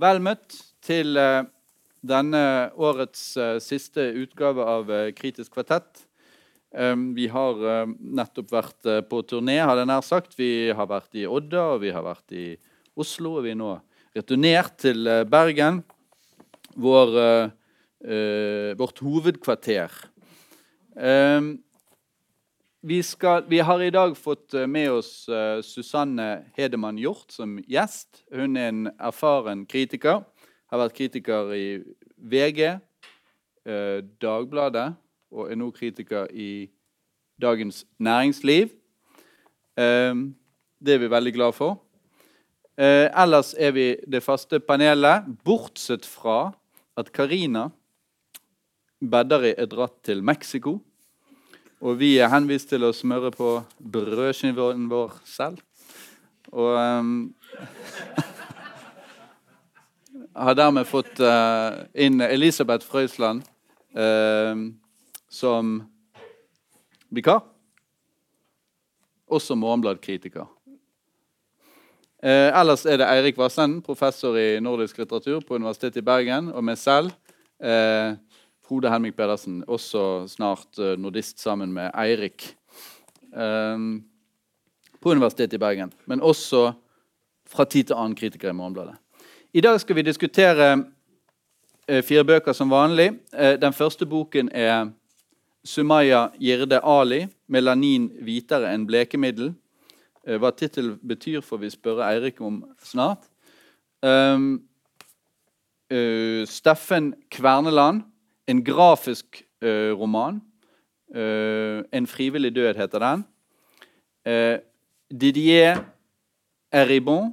Vel møtt til eh, denne årets eh, siste utgave av eh, Kritisk kvartett. Vi har nettopp vært på turné, hadde jeg nær sagt. Vi har vært i Odda og vi har vært i Oslo. Og vi er nå returnert til Bergen, vår, vårt hovedkvarter. Vi, skal, vi, har i dag fått med oss Susanne Hedemann Hjort som gjest. Hun er en erfaren kritiker. Har vært kritiker i VG, Dagbladet og er nå kritiker i Dagens Næringsliv. Eh, det er vi veldig glad for. Eh, ellers er vi det faste panelet, bortsett fra at Karina Beddari er dratt til Mexico. Og vi er henvist til å smøre på brødskiven vår selv. Og um, har dermed fått uh, inn Elisabeth Frøysland. Uh, som vikar. Også Morgenblad-kritiker. Eh, ellers er det Eirik Vassenden, professor i nordisk litteratur på Universitetet i Bergen, og meg selv, eh, Frode Helmik Pedersen, også snart eh, nordist sammen med Eirik. um, på Universitetet i Bergen, men også fra tid til annen kritiker i Morgenbladet. I dag skal vi diskutere eh, fire bøker som vanlig. Eh, den første boken er Sumaya Girde Ali, 'Melanin hvitere enn blekemiddel'. Hva tittelen betyr, får vi spørre Eirik om snart. Um, uh, Steffen Kverneland, en grafisk uh, roman. Uh, 'En frivillig død' heter den. Didier Eribon,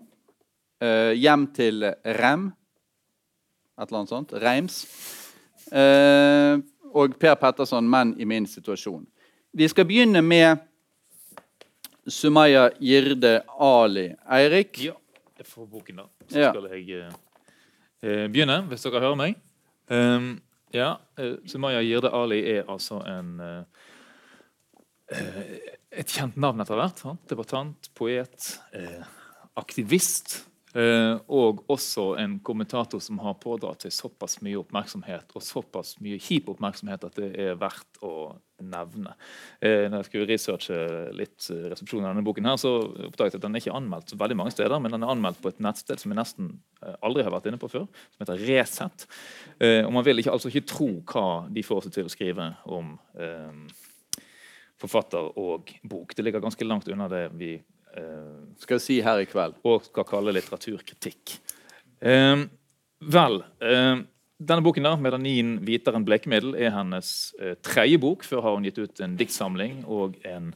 'Hjem til Rem'. Et eller annet sånt. Reims. Og Per Petterson 'Menn i min situasjon'. Vi skal begynne med Sumaya Girde Ali. Eirik? Ja, jeg får boken, da. Så ja. skal jeg eh, eh, begynne, hvis dere hører meg. Um, ja, uh, Sumaya Girde Ali er altså en uh, Et kjent navn etter hvert. Debattant, poet, uh, aktivist. Eh, og også en kommentator som har pådratt seg såpass mye oppmerksomhet og såpass mye kjip oppmerksomhet at det er verdt å nevne. Eh, når jeg skulle researche litt eh, resepsjonen av denne boken, her, så oppdaget jeg at den er ikke anmeldt veldig mange steder, men den er anmeldt på et nettsted som jeg nesten aldri har vært inne på før, som heter Resett. Og man vil ikke, altså ikke tro hva de får seg til å skrive om forfatter og bok. Det ligger ganske langt unna det vi Eh, skal si her i kveld. Og skal kalle litteraturkritikk. Eh, vel eh, Denne boken da, 'Melanin hvitere enn blekemiddel' er hennes eh, tredje bok. Før har hun gitt ut en diktsamling og en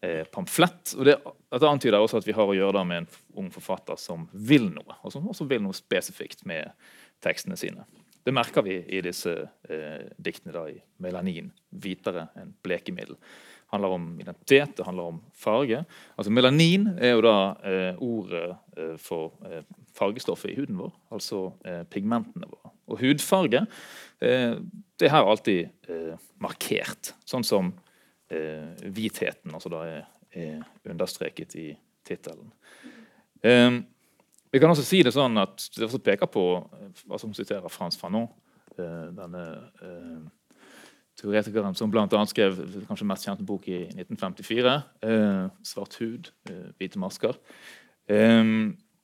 eh, pamflett. og det, Dette antyder også at vi har å gjøre med en ung forfatter som vil noe. Og som også vil noe spesifikt med tekstene sine. Det merker vi i disse eh, diktene da, i 'Melanin hvitere enn blekemiddel' Det handler om identitet, det handler om farge. Altså Melanin er jo da eh, ordet eh, for eh, fargestoffet i huden vår, altså pigmentene våre. Og hudfarge eh, det her alltid eh, markert, sånn som hvitheten altså da er, er, understreket i tittelen. vi kan også si det sånn at det også peker på hva som siterer Frans Fanon, denne teoretikeren som bl.a. skrev kanskje mest kjente bok i 1954, eh, 'Svart hud, eh, hvite masker'.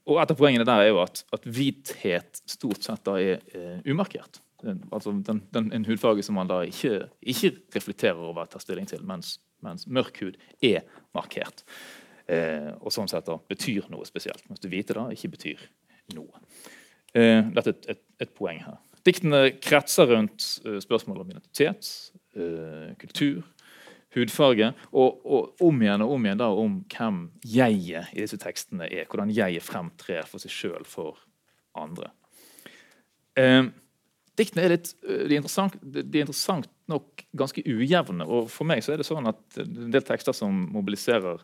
Og Et av poengene der er jo at, at hvithet stort sett da er eh, umarkert. Den, altså den, den, en hudfarge som man da ikke, ikke reflekterer over å ta stilling til, mens, mens mørk hud er markert. Eh, og sånn sett da betyr noe spesielt. Mens det hvite da ikke betyr noe. Eh, dette er et, et, et poeng her. Diktene kretser rundt uh, spørsmål om identitet, uh, kultur, hudfarge, og, og, om igjen og om igjen da om hvem jeget i disse tekstene er. Hvordan jeget fremtrer for seg sjøl for andre. Eh, diktene er litt de er, interessant, de er interessant nok ganske ujevne. og For meg så er det sånn at en del tekster som mobiliserer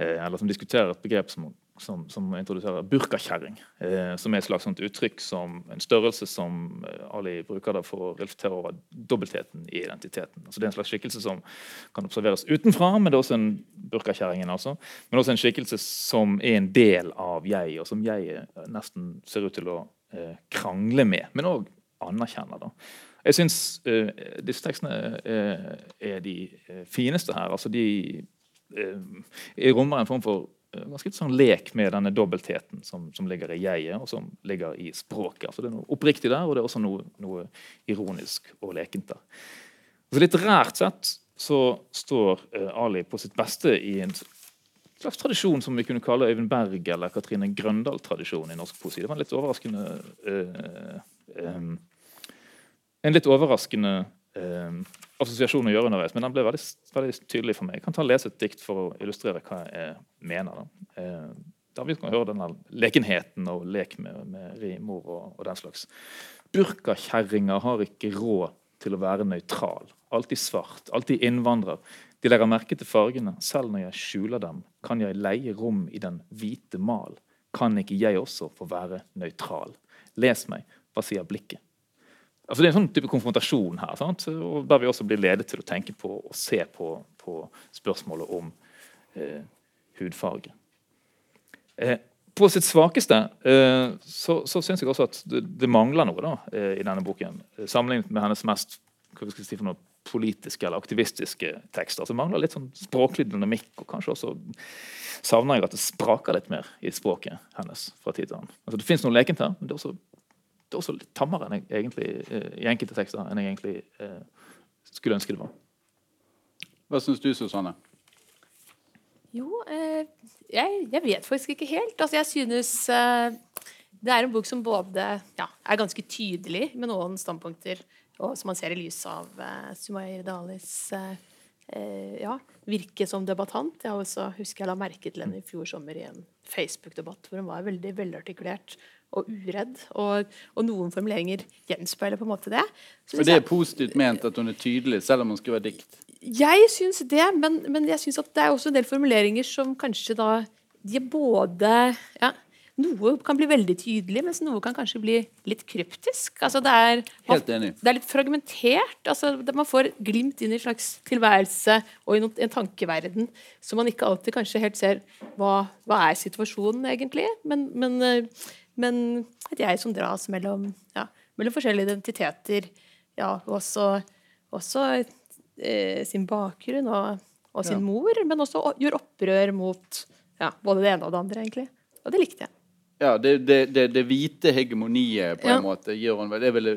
eller som diskuterer et begrep som som, som introduserer burkakjerring. Eh, som er et slags uttrykk som en størrelse som eh, Ali bruker da for å reflektere over dobbeltheten i identiteten. Altså det er en slags skikkelse som kan observeres utenfra, men det er også en burkakjerringen altså. Men også en skikkelse som er en del av jeg, og som jeg nesten ser ut til å eh, krangle med, men òg anerkjenner. da. Jeg syns eh, disse tekstene er, er de fineste her. altså De rommer en form for ganske sånn lek med denne dobbeltheten som, som, ligger i jeget, og som ligger i språket. altså Det er noe oppriktig der, og det er også noe, noe ironisk og lekent der. Så Litterært sett så står Ali på sitt beste i en slags tradisjon som vi kunne kalle Øyvind Berg eller Katrine Grøndal-tradisjon i norsk poesi. Det var en litt overraskende uh, um, En litt overraskende um, assosiasjon å gjøre underveis, men den ble veldig, veldig, tydelig for meg. Jeg kan ta og lese et dikt for å illustrere hva jeg mener. Da. Uh, da vi kan høre denne lekenheten og lek med, med rimord og, og, den slags. Burkakjerringer har ikke råd til å være nøytral. Alltid svart, alltid innvandrer. De legger merke til fargene. Selv når jeg skjuler dem, kan jeg leie rom i den hvite mal. Kan ikke jeg også få være nøytral? Les meg, hva sier blikket? Altså Det er en sånn type konfrontasjon her, sant? Og der vi også blir ledet til å tenke på og se på, på spørsmålet om eh, hudfarge. Eh, på sitt svakeste eh, så, så syns jeg også at det, det mangler noe da, eh, i denne boken. Sammenlignet med hennes mest hva skal si for noe, politiske eller aktivistiske tekster. Så mangler litt sånn språklig dynamikk, og kanskje også savner jeg at det spraker litt mer i språket hennes. fra tid til annen. Altså, det fins noe lekent her, men det er også, det er også litt tammere enn jeg egentlig, eh, i enkelte tekster enn jeg egentlig eh, skulle ønske det var. Hva syns du, Susanne? Jo, eh, jeg, jeg, vet faktisk ikke helt. Altså, jeg synes eh, det er en bok som både ja, er ganske tydelig med noen standpunkter og som man ser i lys av eh, Sumair Dalis uh, ja, virke som debattant. Jeg også, husker jeg la merke til henne i fjor sommer i en Facebook-debatt hvor hun var veldig velartikulert og uredd. Og, og, noen formuleringer gjenspeiler på en måte det. Så det er positivt ment at hun er tydelig, selv om hun skriver dikt? Jeg syns det, men, men jeg syns at det er også en del formuleringer som kanskje da De er både ja, noe kan bli veldig tydelig, mens noe kan kanskje bli litt kryptisk. Altså det, er, man, det er litt fragmentert. Altså man får glimt inn i en slags tilværelse og i en tankeverden som man ikke alltid kanskje helt ser hva, hva er situasjonen egentlig. Men, men, eh, men et jeg som dras mellom, ja, mellom forskjellige identiteter, ja, også, også eh, sin bakgrunn og, og sin ja. mor, men også gjør opprør mot ja, både det ene og det andre, egentlig. Og det likte jeg. Ja, det, det, det, det, hvite hegemoniet, på en måte, gjør hun Det er vel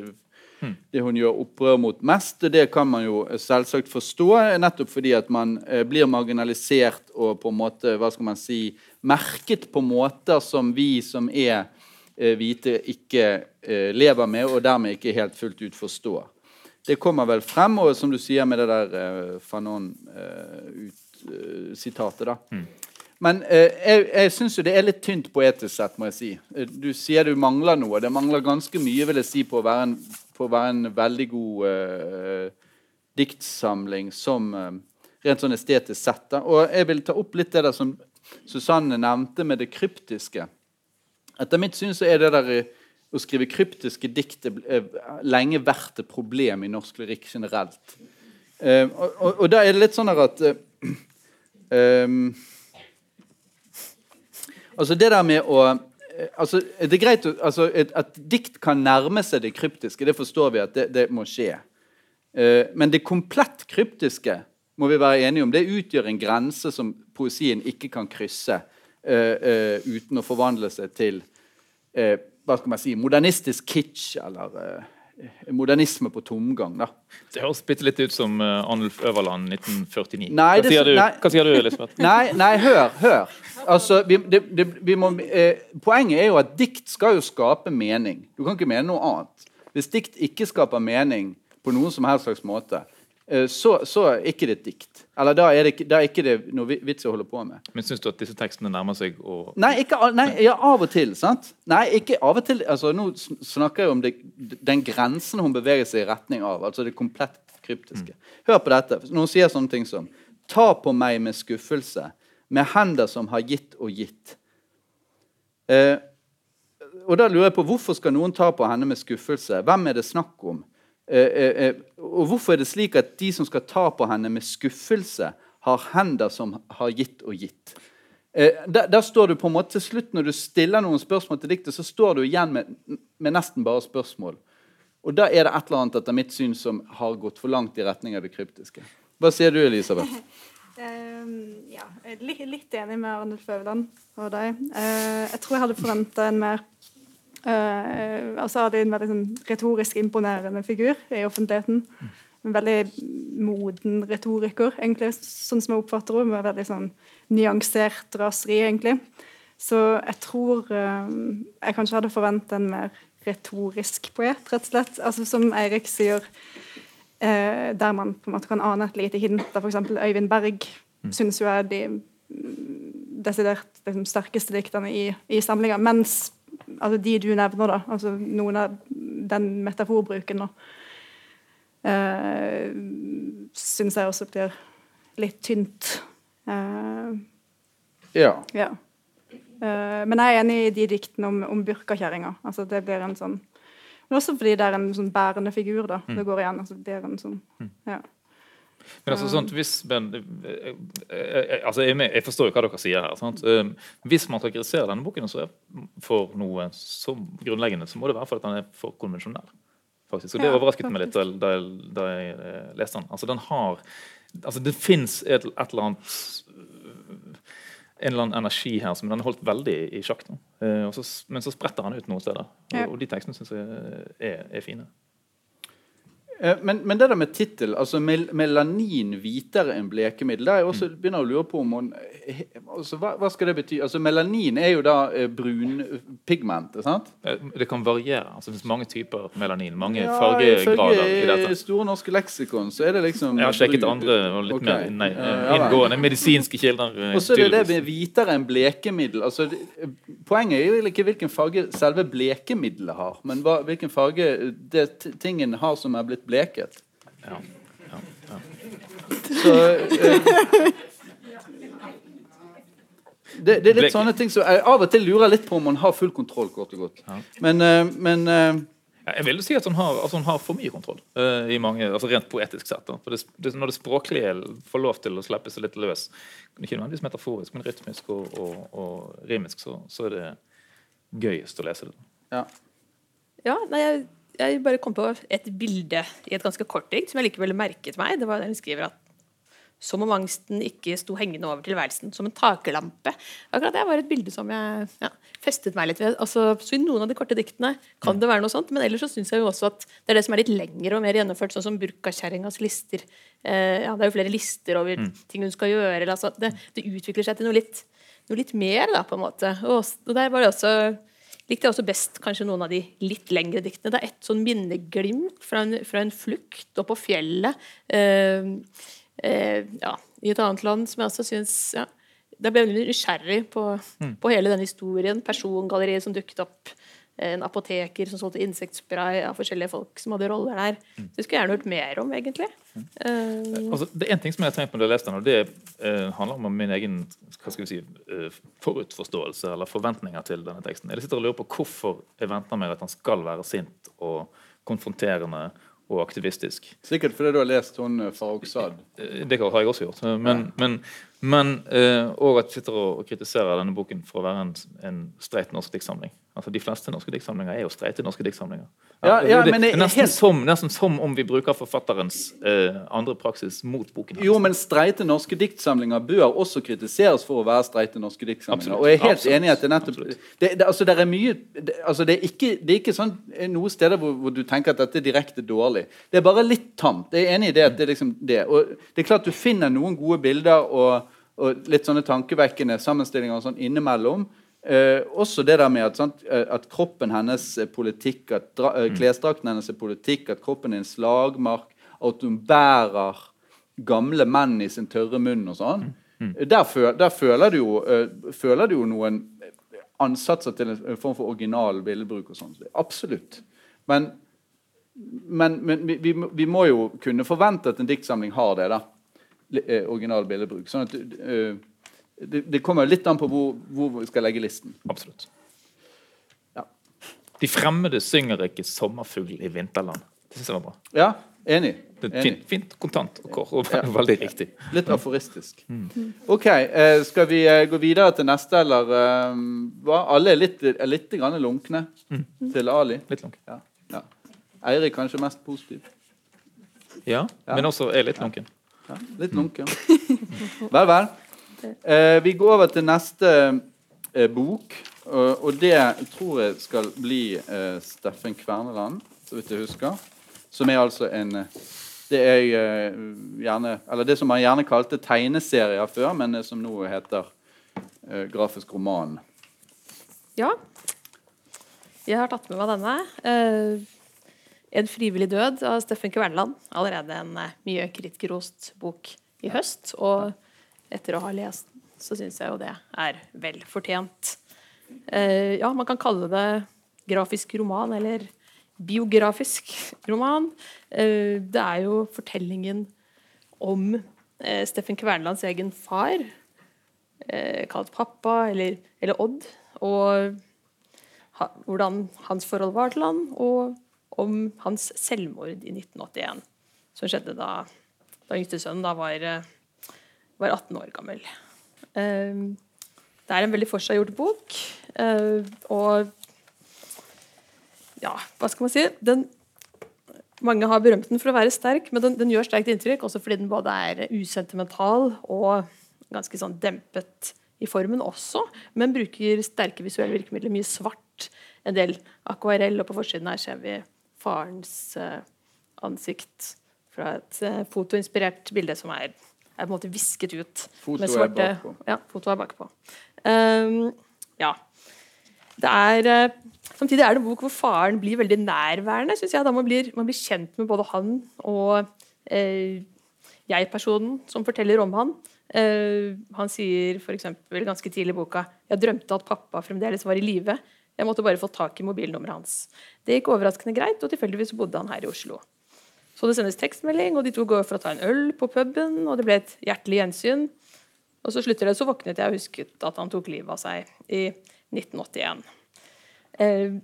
hmm. det hun gjør opprør mot mest. Det kan man jo selvsagt forstå, nettopp fordi at man eh, blir marginalisert og på en måte, hva skal man si, merket på måter som vi som er eh, hvite, ikke eh, lever med, og dermed ikke helt fullt ut forstår. Det kommer vel frem, og som du sier med det der eh, Fanon-sitatet, da. Mm. Men eh, jeg, jeg syns jo det er litt tynt poetisk sett, må jeg si. Du sier du mangler noe. Det mangler ganske mye, vil jeg si, på å være en, å være en veldig god eh, diktsamling som eh, rent sånn estetisk sett. Da. Og jeg vil ta opp litt det der som Susanne nevnte med det kryptiske. Etter mitt syn så er det der å skrive kryptiske dikt lenge vært et problem i norsk lyrikk generelt. Og, og, og, da er det litt sånn at um, Altså det der med å eh, altså, det er greit altså, At dikt kan nærme seg det kryptiske, det forstår vi at det, det må skje. Uh, men det komplett kryptiske må vi være enige om, det utgjør en grense som poesien ikke kan krysse uh, uh, uten å forvandle seg til hva skal man si, modernistisk kitsch eller modernisme på tomgang. da. Det høres bitte litt ut som uh, Arnulf Øverland 1949. Nei, hva, sier du, nei, hva, sier du, Elisabeth? Nei, nei hør. hør. Altså, vi, det, det, vi må, eh, poenget er jo at dikt skal jo skape mening. Du kan ikke mene noe annet. Hvis dikt ikke skaper mening på noen som helst slags måte, Eh, så, så er ikke det et dikt. Eller da er, det, da er ikke det noe vits å holde på med. Men syns du at disse tekstene nærmer seg å Nei, ikke, nei ja, av og til. sant? Nei, ikke av og til. altså Nå snakker jeg om det, den grensen hun beveger seg i retning av. Altså det komplett kryptiske. Mm. Hør på dette. Når hun sier sånne ting som Ta på meg med skuffelse, med hender som har gitt og gitt. Eh, og da lurer jeg på Hvorfor skal noen ta på henne med skuffelse? Hvem er det snakk om? Eh, eh, eh, og hvorfor er det slik at de som skal ta på henne med skuffelse, har hender som har gitt og gitt? Der, der står du på en måte til slutt Når du stiller noen spørsmål til diktet, så står du igjen med, med nesten bare spørsmål. Og da er det et eller annet etter mitt syn som har gått for langt i retning av det kryptiske. Hva sier du, Elisabeth? Um, ja, jeg litt enig med Arnulf Øverland og deg. Uh, jeg tror jeg hadde forventa en mer uh, Altså hadde en veldig sånn, retorisk imponerende figur i offentligheten. En veldig moden retoriker, egentlig, sånn som jeg oppfatter henne. Med veldig sånn nyansert raseri, egentlig. Så jeg tror uh, jeg kanskje hadde forventa en mer retorisk poet, rett og slett. Altså Som Eirik sier uh, der man på en måte kan ane et lite hint av f.eks. Øyvind Berg, mm. syns jo er de desidert de sterkeste diktene i, i samlinga. Mens altså, de du nevner, da, altså noen av den metaforbruken, da, eh, syns jeg også blir litt tynt. Eh, ja. ja. Eh, men jeg er enig i de diktene om, om burkakjerringa. Altså, det blir en sånn men også fordi det er en sånn bærende figur. da, mm. det går igjen. Altså, det er en sånn, mm. ja. Men altså sånn, hvis, men, eh, eh, altså jeg, jeg, forstår jo hva dere sier her. Sant? Hvis man skal kritisere denne boken for noe så grunnleggende, så må det være fordi den er for konvensjonell. faktisk. Og Det overrasket meg litt da jeg, da jeg leste den. Altså, den har, altså Det fins et, et, eller annet en eller annen energi her som den har holdt veldig i sjakk. Men så spretter han ut noen steder. Og, og, de tekstene syns jeg er, er fine. Eh, men, men, det der med tittel, altså mel melanin hvitere enn blekemiddel der jeg også mm. begynner å lure på om hun, altså, hva, hva, skal det bety? Altså Melanin er jo da eh, brunpigment. sant? Det kan variere. altså Det finnes mange typer melanin. Mange ja, fargegrader i dette. I Store norske leksikon så er det liksom Jeg har sjekket brun. andre og litt okay. mer nei, inngående medisinske kilder. Og så er det det med hvitere enn blekemiddel. altså Poenget er jo ikke hvilken farge selve blekemiddelet har, men hva, hvilken farge det tingen har som er blitt bleket. Ja. Ja, ja. Så eh, det, det, er litt sånne ting som jeg av og til lurer litt på om man har full kontroll. kort og godt. Men, eh, men eh, jeg vil si at hun har, altså hun har for mye kontroll, uh, i mange, altså rent poetisk sett. For det, det, når det språklige får lov til å slippe seg litt løs, ikke nødvendigvis metaforisk, men rytmisk og, og, og rimisk, så, så, er det gøyest å lese det. Ja, ja nei, jeg jeg bare kom på et bilde i et ganske kort dikt som jeg likevel merket meg. Det var der hun skriver at som om angsten ikke sto hengende over tilværelsen som en taklampe. Akkurat Det var et bilde som jeg ja, festet meg litt ved. Altså, så I noen av de korte diktene kan det være noe sånt, men ellers så syns jeg jo også at det er det som er litt lengre og mer gjennomført, sånn som Burkakjerringas lister. Eh, ja, det er jo flere lister over mm. ting hun skal gjøre. Eller, altså, det, det, utvikler seg til noe litt, noe litt mer, da, på en måte. Og, og der var det også likte jeg også best kanskje noen av de litt lengre diktene. Det er et sånn minneglimt fra en, fra en flukt oppå fjellet eh, eh, ja, i et annet land som jeg også syns ja, Da ble jeg nysgjerrig på, mm. på hele den historien. Persongalleriet som dukket opp en apoteker som solgte insektspray av forskjellige folk som hadde roller der. Mm. Det skulle jeg gjerne hørt mer om, egentlig. Mm. Uh, altså, det er en ting som jeg har tenkt på når jeg leste den, og det uh, handler om min egen hva skal vi si, uh, forutforståelse eller forventninger til denne teksten. Jeg sitter og lurer på hvorfor jeg venter meg at han skal være sint og konfronterende og aktivistisk. Sikkert fordi du har lest hun Faroksad. Det har jeg også gjort. Men, ja. men, men og at de sitter og kritiserer denne boken for å være en, en streit norsk diktsamling. Altså, De fleste norske diktsamlinger er jo streite norske diktsamlinger. Ja, ja, det, det, er nesten, helt... som, nesten, som, om vi bruker forfatterens eh, andre praksis mot boken. Jo, men streite norske diktsamlinger bør også kritiseres for å være streite norske diktsamlinger. Absolutt. Og jeg er helt Absolutt. enig i at det nettopp det, det, altså, det er mye altså, det, er ikke, det er ikke sånn eh, noen steder hvor, hvor, du tenker at dette er direkte dårlig. Det er bare litt tamt. Jeg er enig i det. at det er liksom det. Og det er klart du finner noen gode bilder og, og litt sånne tankevekkende sammenstillinger og sånn innimellom. Eh, også det der med at, sant, eh, at kroppen hennes er politikk, at dra, eh, mm. klesdrakten hennes er politikk, at kroppen er en slagmark, at hun bærer gamle menn i sin tørre munn og sånn. Mm. Mm. Der, føl, der føler, du jo, uh, føler du jo noen ansatser til en form for original billedbruk og sånn. Absolutt. Men, men, men vi, vi, vi, må jo kunne forvente at en diktsamling har det. da, Original billedbruk. sånn at uh, det, det, kommer litt an på hvor, hvor, vi skal legge listen. Absolutt. Ja. De fremmede synger ikke 'sommerfugl i vinterland'. Det syns jeg var bra. Ja, Enig. Det fint, fint kontant og kort, og ja. veldig riktig. Litt aforistisk. OK. Eh, skal vi eh, gå videre til neste, eller eh, hva? Alle er litt, er litt grann lunkne til Ali. Litt lang. Ja. ja. Eirik kanskje mest positiv. Ja, Ja. men også er litt lunken. Ja, litt lunken. Vel, vel. Eh, vi går over til neste eh, bok, og, og det tror jeg skal bli eh, Steffen Kverneland, så vidt jeg husker. Som er altså en eh, Det er eh, gjerne Eller det som man gjerne kalte tegneserier før, men det som nå heter eh, grafisk roman. Ja. Jeg har tatt med meg denne. Eh, 'En frivillig død' av Steffen Kverneland. Allerede en eh, mye kritikerrost bok i høst. Og etter å ha lest den, så syns jeg jo det er vel fortjent. Eh, ja, man kan kalle det grafisk roman eller biografisk roman. Eh, det er jo fortellingen om eh, Steffen Kvernelands egen far, eh, kalt pappa, eller, eller Odd. Og hvordan hans forhold var til han, og om hans selvmord i 1981. Som skjedde da, da yngste sønnen da var, eh, var 18 år gammel. Eh, det er en veldig forseggjort bok, eh, og ja, hva skal man si? Den, mange har berømt den for å være sterk, men den, den gjør sterkt inntrykk, også fordi den både er usentimental og ganske sånn dempet i formen også, men bruker sterke visuelle virkemidler. Mye svart, en del akvarell, og på forsiden her ser vi farens eh, ansikt fra et eh, fotoinspirert bilde som er, er på en måte visket ut. Fotoet med er bakpå. Ja, foto er bakpå. Um, ja. Det er eh, Samtidig er det en bok hvor faren blir veldig nærværende, synes jeg. Da man blir, man blir kjent med både han og eh, jeg-personen som forteller om han. Eh, han sier f.eks. ganske tidlig i boka Jeg drømte at pappa fremdeles var i live. Jeg måtte bare få tak i mobilnummeret hans. Det gikk overraskende greit, og tilfeldigvis bodde han her i Oslo. Så det sendes tekstmelding, og de to går for å ta en øl på puben, og det ble et hjertelig gjensyn. Og så slutter det, så våknet jeg og husket at han tok livet av seg i 1981. Eh,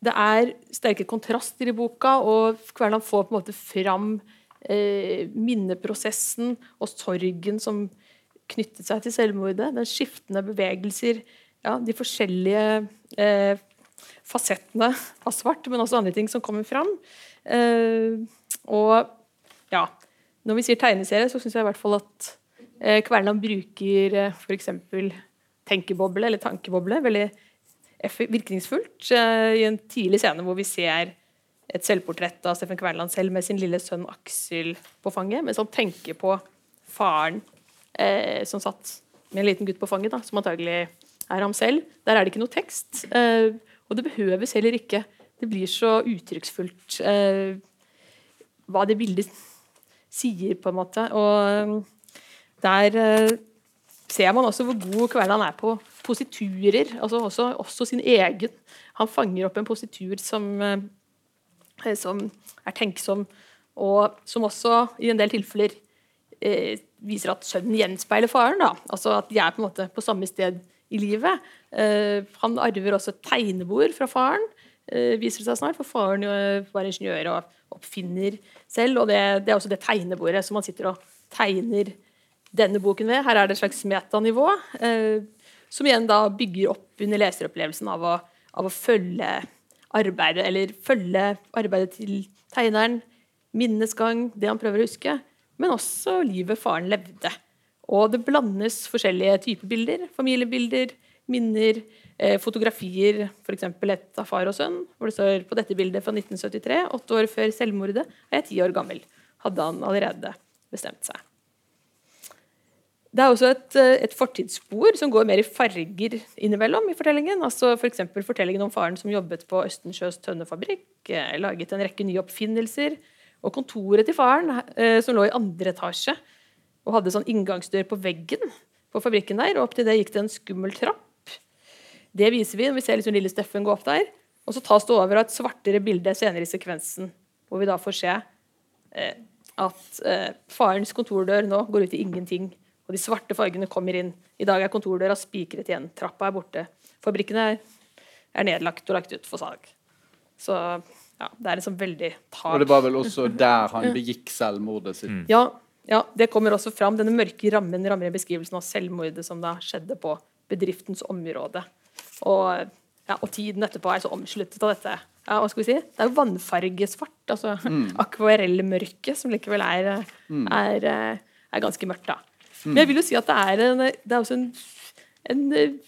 det er sterke kontraster i boka, og Kverland får på en måte fram eh, minneprosessen og sorgen som knyttet seg til selvmordet. Den skiftende bevegelser, ja, de forskjellige eh, fasettene av svart, men også andre ting som kommer fram. Eh, og ja, når vi sier tegneserie, så syns jeg i hvert fall at eh, Kverneland bruker eh, f.eks. tenkeboble eller tankeboble veldig virkningsfullt eh, i en tidlig scene hvor vi ser et selvportrett av Steffen Kverneland selv med sin lille sønn Aksel på fanget, mens han tenker på faren eh, som satt med en liten gutt på fanget, da, som antagelig er ham selv. Der er det ikke noe tekst, eh, og det behøves heller ikke. Det blir så uttrykksfullt eh, hva det bildet sier, på en måte. Og der eh, ser man også hvor god Kverneland er på positurer. altså også, også sin egen. Han fanger opp en positur som, eh, som er tenksom, og som også i en del tilfeller eh, viser at sønnen gjenspeiler faren. Da. Altså at de er på en måte på samme sted i livet. Eh, han arver også tegnebord fra faren, eh, viser det seg snart, for faren jo var ingeniør og oppfinner selv. Og det, det er også det tegnebordet som han sitter og tegner denne boken ved. Her er det et slags metanivå, eh, som igjen da bygger opp under leseropplevelsen av å, av å følge arbeidet, eller følge arbeidet til tegneren, minnesgang, det han prøver å huske, men også livet faren levde. Og det blandes forskjellige typer bilder. Familiebilder, minner, eh, fotografier. F.eks. et av far og sønn, hvor det står på dette bildet fra 1973, åtte år før selvmordet, er jeg ti år gammel. Hadde han allerede bestemt seg. Det er også et, eh, et fortidsspor som går mer i farger innimellom i fortellingen. Altså F.eks. For fortellingen om faren som jobbet på Østensjøs tønnefabrikk, eh, laget en rekke nye oppfinnelser. Og kontoret til faren, eh, som lå i andre etasje, og hadde sånn inngangsdør på veggen på fabrikken der. Og opp til det gikk det en skummel trapp. Det viser vi når vi ser liksom lille Steffen gå opp der. Og så tas det over av et svartere bilde senere i sekvensen, hvor vi da får se eh, at eh, farens kontordør nå går ut i ingenting. Og de svarte fargene kommer inn. I dag er kontordøra spikret igjen. Trappa er borte. Fabrikkene er, er nedlagt og lagt ut for salg. Så ja, det er liksom veldig tak. Og det var vel også der han begikk selvmordet sitt. Mm. Ja, ja, det kommer også fram. Denne mørke rammen rammer i beskrivelsen av selvmordet som da skjedde på bedriftens område. Og, ja, og tiden etterpå er så omsluttet av dette. Ja, hva skal vi si? Det er jo vannfargesvart, altså akvarellmørke, som likevel er, er, er ganske mørkt, da. Men jeg vil jo si at det er, en, det er også en, en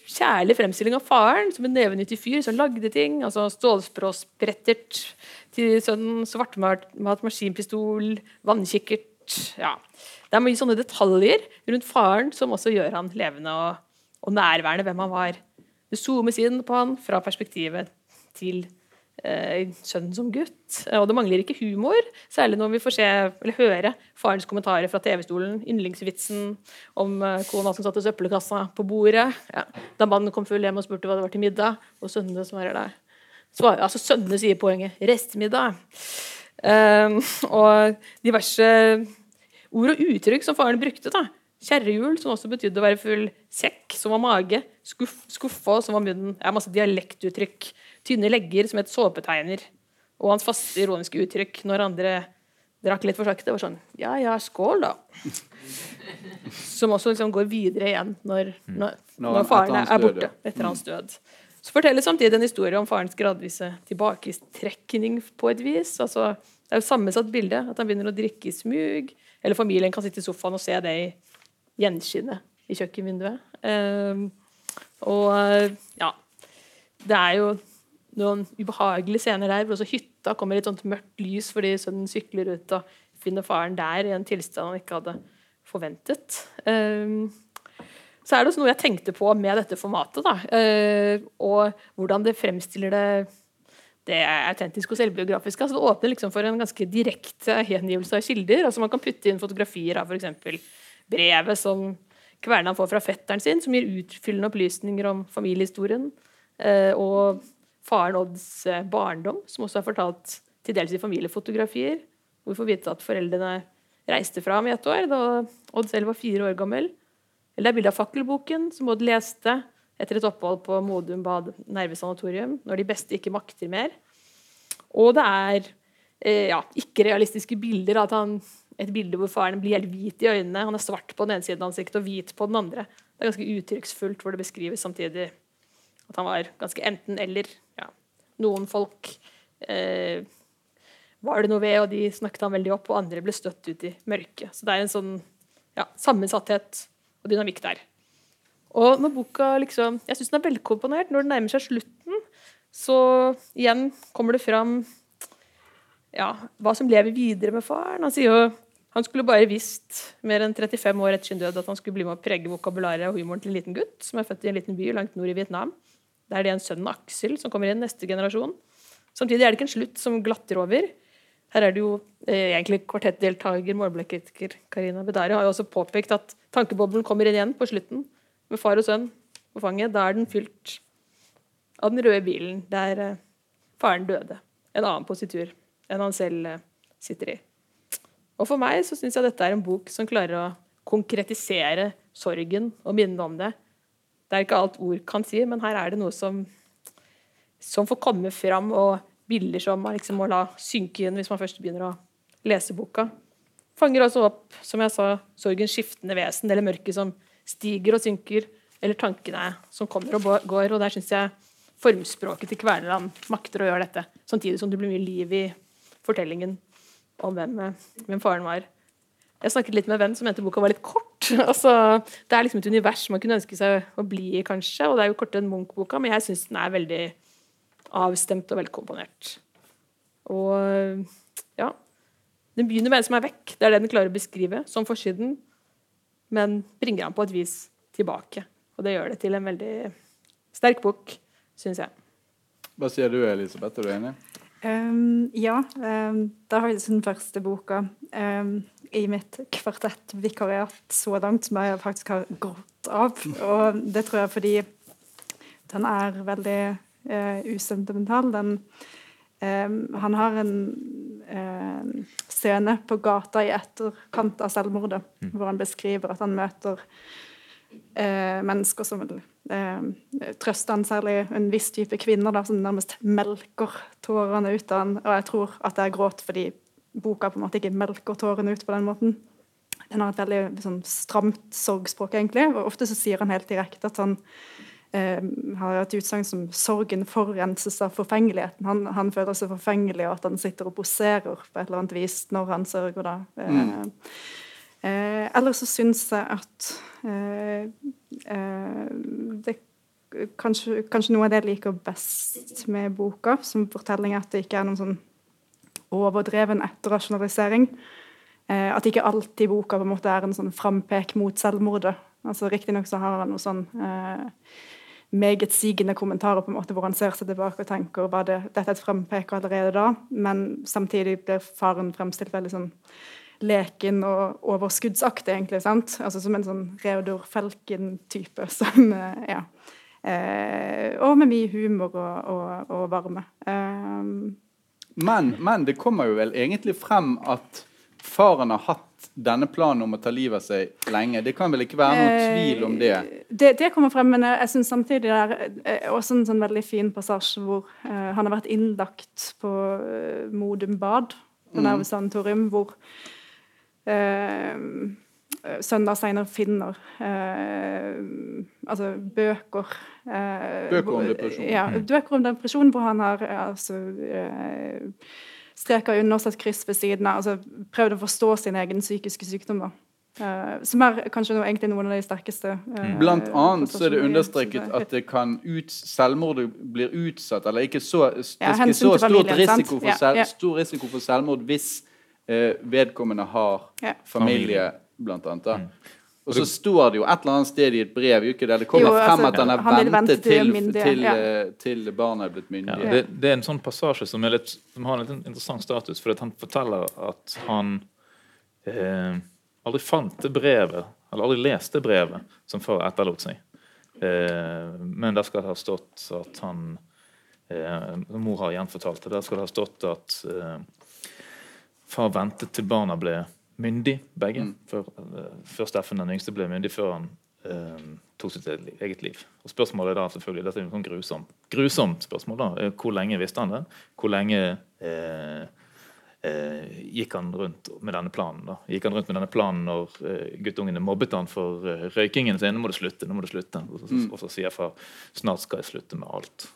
kjærlig fremstilling av faren som en nevenyttig fyr som lagde ting. altså Stålspråsbrettert til sønnen, svartmalt maskinpistol, vannkikkert ja. Det er mye sånne detaljer rundt faren som også gjør han levende og, og nærværende hvem han var. Det zoomes inn på han fra perspektivet til eh, sønnen som gutt. Og det mangler ikke humor, særlig når vi får se eller høre farens kommentarer fra TV-stolen. Yndlingsvitsen om eh, kona som satte søppelkassa på bordet. Ja. Da mannen kom full hjem og spurte hva det var til middag, og sønnene svarer der. Svar, altså Sønnene sier poenget 'restmiddag'. Um, og diverse ord og uttrykk som faren brukte. da. Kjerrehjul, som også betydde å være full. Sekk, som var mage. Skuff, skuffa, som var munnen. Ja, masse dialektuttrykk. Tynne legger, som het såpetegner. Og hans faste ironiske uttrykk når andre drakk litt for sakte, var sånn Ja, ja, skål, da. Som også liksom går videre igjen når, når, Når når faren er borte etter hans død. Så forteller samtidig en historie om farens gradvise tilbaketrekning på et vis. Altså, det er jo sammensatt bilde. At han begynner å drikke i smug. Eller familien kan sitte i sofaen og se det i gjenskinnet i kjøkkenvinduet. Um, og ja Det er jo noen ubehagelige scener der hvor også hytta kommer i et sånt mørkt lys fordi sønnen sykler ut og finner faren der i en tilstand han ikke hadde forventet. Ehm, så er det også noe jeg tenkte på med dette formatet, eh, og hvordan det fremstiller det det er og selvbiografisk. Altså, det åpner liksom for en ganske direkte gjengivelse av kilder. altså Man kan putte inn fotografier av f.eks. brevet som Kvernan får fra fetteren sin, som gir utfyllende opplysninger om familiehistorien. Uh, og faren Odds eh, barndom, som også er fortalt til dels i familiefotografier. Hvor vi får vite at foreldrene reiste fra ham i ett år, da Odd selv var fire år gammel. Eller det er bilde av fakkelboken, som Odd leste etter et opphold på Modum Bad nervesanatorium, når de beste ikke makter mer. Og det er eh, ja, ikke-realistiske bilder. At han, et bilde hvor faren blir helt hvit i øynene. Han er svart på den ene siden av ansiktet og hvit på den andre. Det er ganske uttrykksfullt, hvor det beskrives samtidig at han var ganske enten-eller. Ja. Noen folk eh, var det noe ved, og de snakket han veldig opp, og andre ble støtt ut i mørket. Så det er en sånn ja, sammensatthet og dynamikk der. Og når boka liksom Jeg syns den er velkomponert. Når den nærmer seg slutten, så igjen kommer det fram ja, hva som lever videre med faren. Han sier jo han skulle bare visst mer enn 35 år etter sin død at han skulle bli med å prege vokabularet og humoren til en liten gutt som er født i en liten by langt nord i Vietnam. Der Det er en sønn Aksel som kommer inn, neste generasjon. Samtidig er det ikke en slutt som glatter over. Her er det jo eh, egentlig kvartettdeltaker, målblekkritiker Karina Bedari har jo også påpekt at tankeboblen kommer inn igjen på slutten, med far og sønn på fanget. Da er den fylt av den røde bilen der eh, faren døde. En annen positur enn han selv eh, sitter i. Og for meg så syns jeg dette er en bok som klarer å konkretisere sorgen og minne om det. Det er ikke alt ord kan si, men her er det noe som, som får komme fram, og bilder som man liksom må la synke inn hvis man først begynner å lese boka. Fanger også opp, som jeg sa, sorgens skiftende vesen, eller mørket som stiger og synker, eller tankene som kommer og går. Og der syns jeg formspråket til Kverneland makter å gjøre dette, samtidig som det blir mye liv i fortellingen om hvem, hvem faren var. Jeg snakket litt med en venn som mente boka var litt kort. Altså, det er liksom et univers man kunne ønske seg å bli i, kanskje. Og det er jo kortere enn Munch-boka, men jeg syns den er veldig avstemt og velkomponert. Og ja Den begynner med en som er vekk. Det er det den klarer å beskrive, som forsiden. Men bringer han på et vis tilbake. Og det gjør det til en veldig sterk bok, syns jeg. Hva sier du, Elisabeth? Er du enig? Um, ja. Um, det er faktisk den første boka um, i mitt kvartettvikariat så langt som jeg faktisk har grått av. Og det tror jeg fordi den er veldig usentimental. Den, um, han har en uh, scene på gata i etterkant av selvmordet, hvor han beskriver at han møter eh, mennesker som vil eh, trøste han, særlig en viss type kvinner da, som nærmest melker tårene ut av han. Og jeg tror at jeg gråt fordi boka på en måte ikke melker tårene ut på den måten. Den har et veldig sånn, stramt sorgspråk, egentlig. og Ofte så sier han helt direkte at han eh, har et utsagn som 'sorgen forurenses av forfengeligheten'. Han, han, føler seg forfengelig, og at han sitter og poserer på et eller annet vis når han sørger. da. Mm. Eh, eller så syns jeg at eh, eh, det kanskje, kanskje, noe av det jeg liker best med boka som fortelling, at det ikke er noen sånn overdreven etterrasjonalisering. Eh, at ikke alltid boka på en måte er en sånn frampek mot selvmordet. Altså Riktignok så har han noe sånn eh, megetsigende kommentarer på en måte hvor han ser seg tilbake og tenker var det, dette er et frempeke allerede da, men samtidig blir faren fremstilt veldig sånn leken og overskuddsaktig, egentlig. sant? Altså Som en sånn Reodor Felken-type. som, eh, ja. Eh, og med mye humor og, og, og varme. Eh. men, men det kommer jo vel egentlig frem at faren har hatt denne planen om å ta livet av seg lenge. Det kan vel ikke være noen eh, tvil om det? Det, det kommer frem, men jeg syns samtidig det er eh, også en sånn veldig fin passasje hvor uh, han har vært innlagt på uh, Modum bad på mm. nervesanatorium, hvor uh, søndag senere finner altså bøker Bøker om depresjon? Ja, mm. bøker om depresjon hvor han har altså streka under, satt kryss ved siden av. altså Prøvd å forstå sin egen psykiske sykdom. da. Uh, som er kanskje noe, egentlig noen av de sterkeste. Uh, Blant annet så er det understreket at det kan ut, selvmord blir utsatt, eller ikke så, ja, ikke så stort risiko for, selv, ja, ja. stor risiko for selvmord hvis uh, vedkommende har familie, blant annet. da. Og så står det jo et eller annet sted i et brev ikke der det kommer jo, altså, frem at han har ventet til, myndige, til, ja. Eh, til, barnet er blitt myndig. Ja, det, det, er en sånn passasje som, litt, som har en litt interessant status, for han forteller at han eh, aldri fant det brevet, eller aldri leste brevet som far etterlot seg. Eh, men der skal det ha stått at han eh, Mor har gjenfortalt det. Der skal det ha stått at eh, far ventet til barna ble myndig, begge. Mm. Før, uh, før, Steffen den yngste ble myndig, før han uh, tok sitt eget liv. Og Spørsmålet er da selvfølgelig, dette er et sånn grusom, grusomt spørsmål. da, eh, Hvor lenge visste han det? Hvor lenge uh, gikk han rundt med denne planen? da? Gikk han rundt med denne planen når guttungene mobbet han for røykingen sin? 'Nå må du slutte.' nå må du slutte. Og så, mm. og så sier far 'Snart skal jeg slutte med alt'.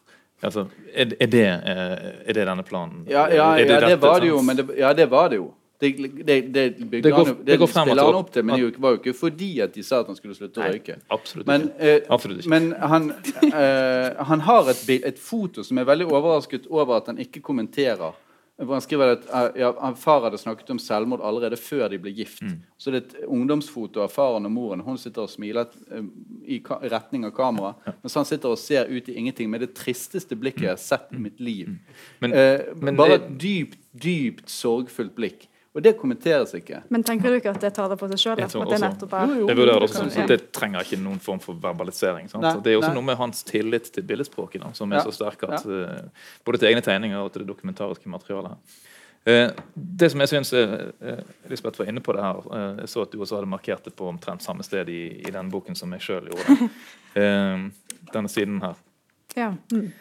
Altså, er, er, det, er, det, denne planen? Ja, ja, ja det, det, var det jo. Men det, ja, det var det jo. Det, det, det, det, går, han, det, opp til, men det var jo ikke fordi at de sa at han skulle slutte å røyke. Absolutt men, eh, absolutt ikke. men han, eh, han, har et, et, foto som er veldig overrasket over at han ikke kommenterer. Han skriver at eh, ja, Far hadde snakket om selvmord allerede før de ble gift. Mm. Så det er et ungdomsfoto av faren og moren. Hun sitter og smiler uh, i, retning av kamera. Ja. Mens han sitter og ser ut i ingenting med det tristeste blikket jeg har sett i mitt liv. Mm. Men, uh, men bare et dypt, dypt sorgfullt blikk. Og det kommenteres ikke. Men tenker du ikke at det tar det på seg sjøl? Det, det trenger ikke noen form for verbalisering. Nei, det er også nei. noe med hans tillit til billedspråket da, som er ja. så sterk at ja. uh, både til egne tegninger og til det dokumentariske materialet. Uh, det som jeg synes, uh, Lisbeth var inne på det her, jeg så at du også hadde markert det på omtrent samme sted i, i den boken som jeg sjøl gjorde. denne siden her. Ja. Mm.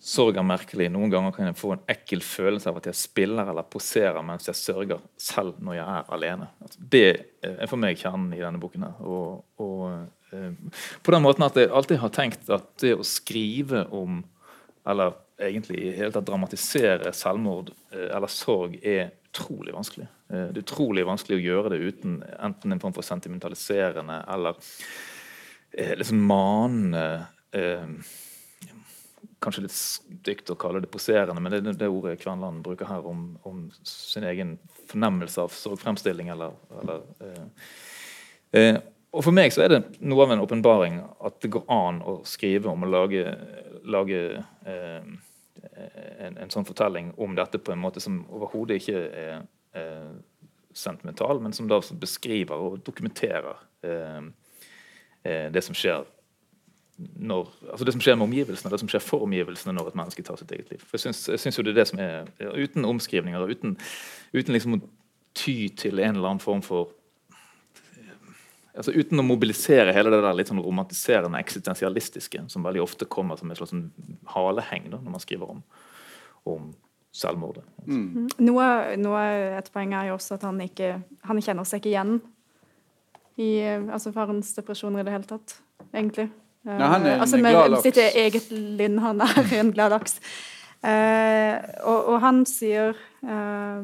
Sorg er merkelig. Noen ganger kan jeg få en ekkel følelse av at jeg spiller eller poserer mens jeg sørger, selv når jeg er alene. Altså, det er for meg kjernen i denne boken. her. Og, og eh, på den måten at jeg alltid har tenkt at det å skrive om, eller egentlig i hele tatt dramatisere selvmord eh, eller sorg, er utrolig vanskelig. Eh, det er utrolig vanskelig å gjøre det uten enten en form for sentimentaliserende eller eh, liksom manende eh, kanskje litt stygt å kalle det poserende, men det er det ordet Kverneland bruker her om, om, sin egen fornemmelse av sorgfremstilling. Eller, eller eh, eh, og For meg så er det noe av en åpenbaring at det går an å skrive om å lage, lage eh, en, en, sånn fortelling om dette på en måte som overhodet ikke er eh, sentimental, men som da beskriver og dokumenterer eh, eh, det som skjer når, altså det som skjer med omgivelsene, det som skjer for omgivelsene når et menneske tar sitt eget liv. For jeg syns, jo det er det som er Uten omskrivninger, uten, uten liksom å ty til en eller annen form for altså Uten å mobilisere hele det der litt sånn romantiserende eksistensialistiske, som veldig ofte kommer som et slags sånn haleheng da, når man skriver om, om selvmordet. Mm. Noe, noe, et poeng er jo også at han ikke han kjenner seg ikke igjen i altså farens depresjoner i det hele tatt, egentlig. Nei, han er en altså, med glad laks. sitt eget linn, han er en glad laks. Uh, og, og, han sier uh,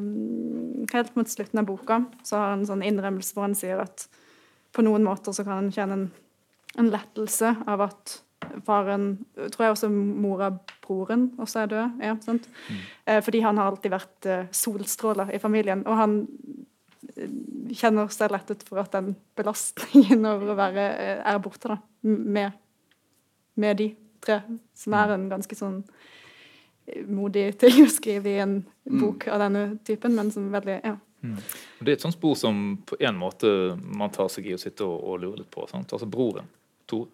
Helt mot slutten av boka så har han en sånn innrømmelse hvor han sier at på noen måter så kan han kjenne en, en lettelse av at faren Tror jeg også mora broren også er død. Ja, sant? Mm. uh, fordi han har alltid vært eh, solstråler i familien. Og han eh, kjenner seg lettet for at den belastningen over å være eh, er borte, da. Med, med de tre. Som er en ganske sånn modig ting å skrive i en mm. bok av denne typen, men som veldig ja. Mm. Det er et sånt spor som på en måte man tar seg i å sitte og, og lure litt på. Sant? Altså Broren, Tor,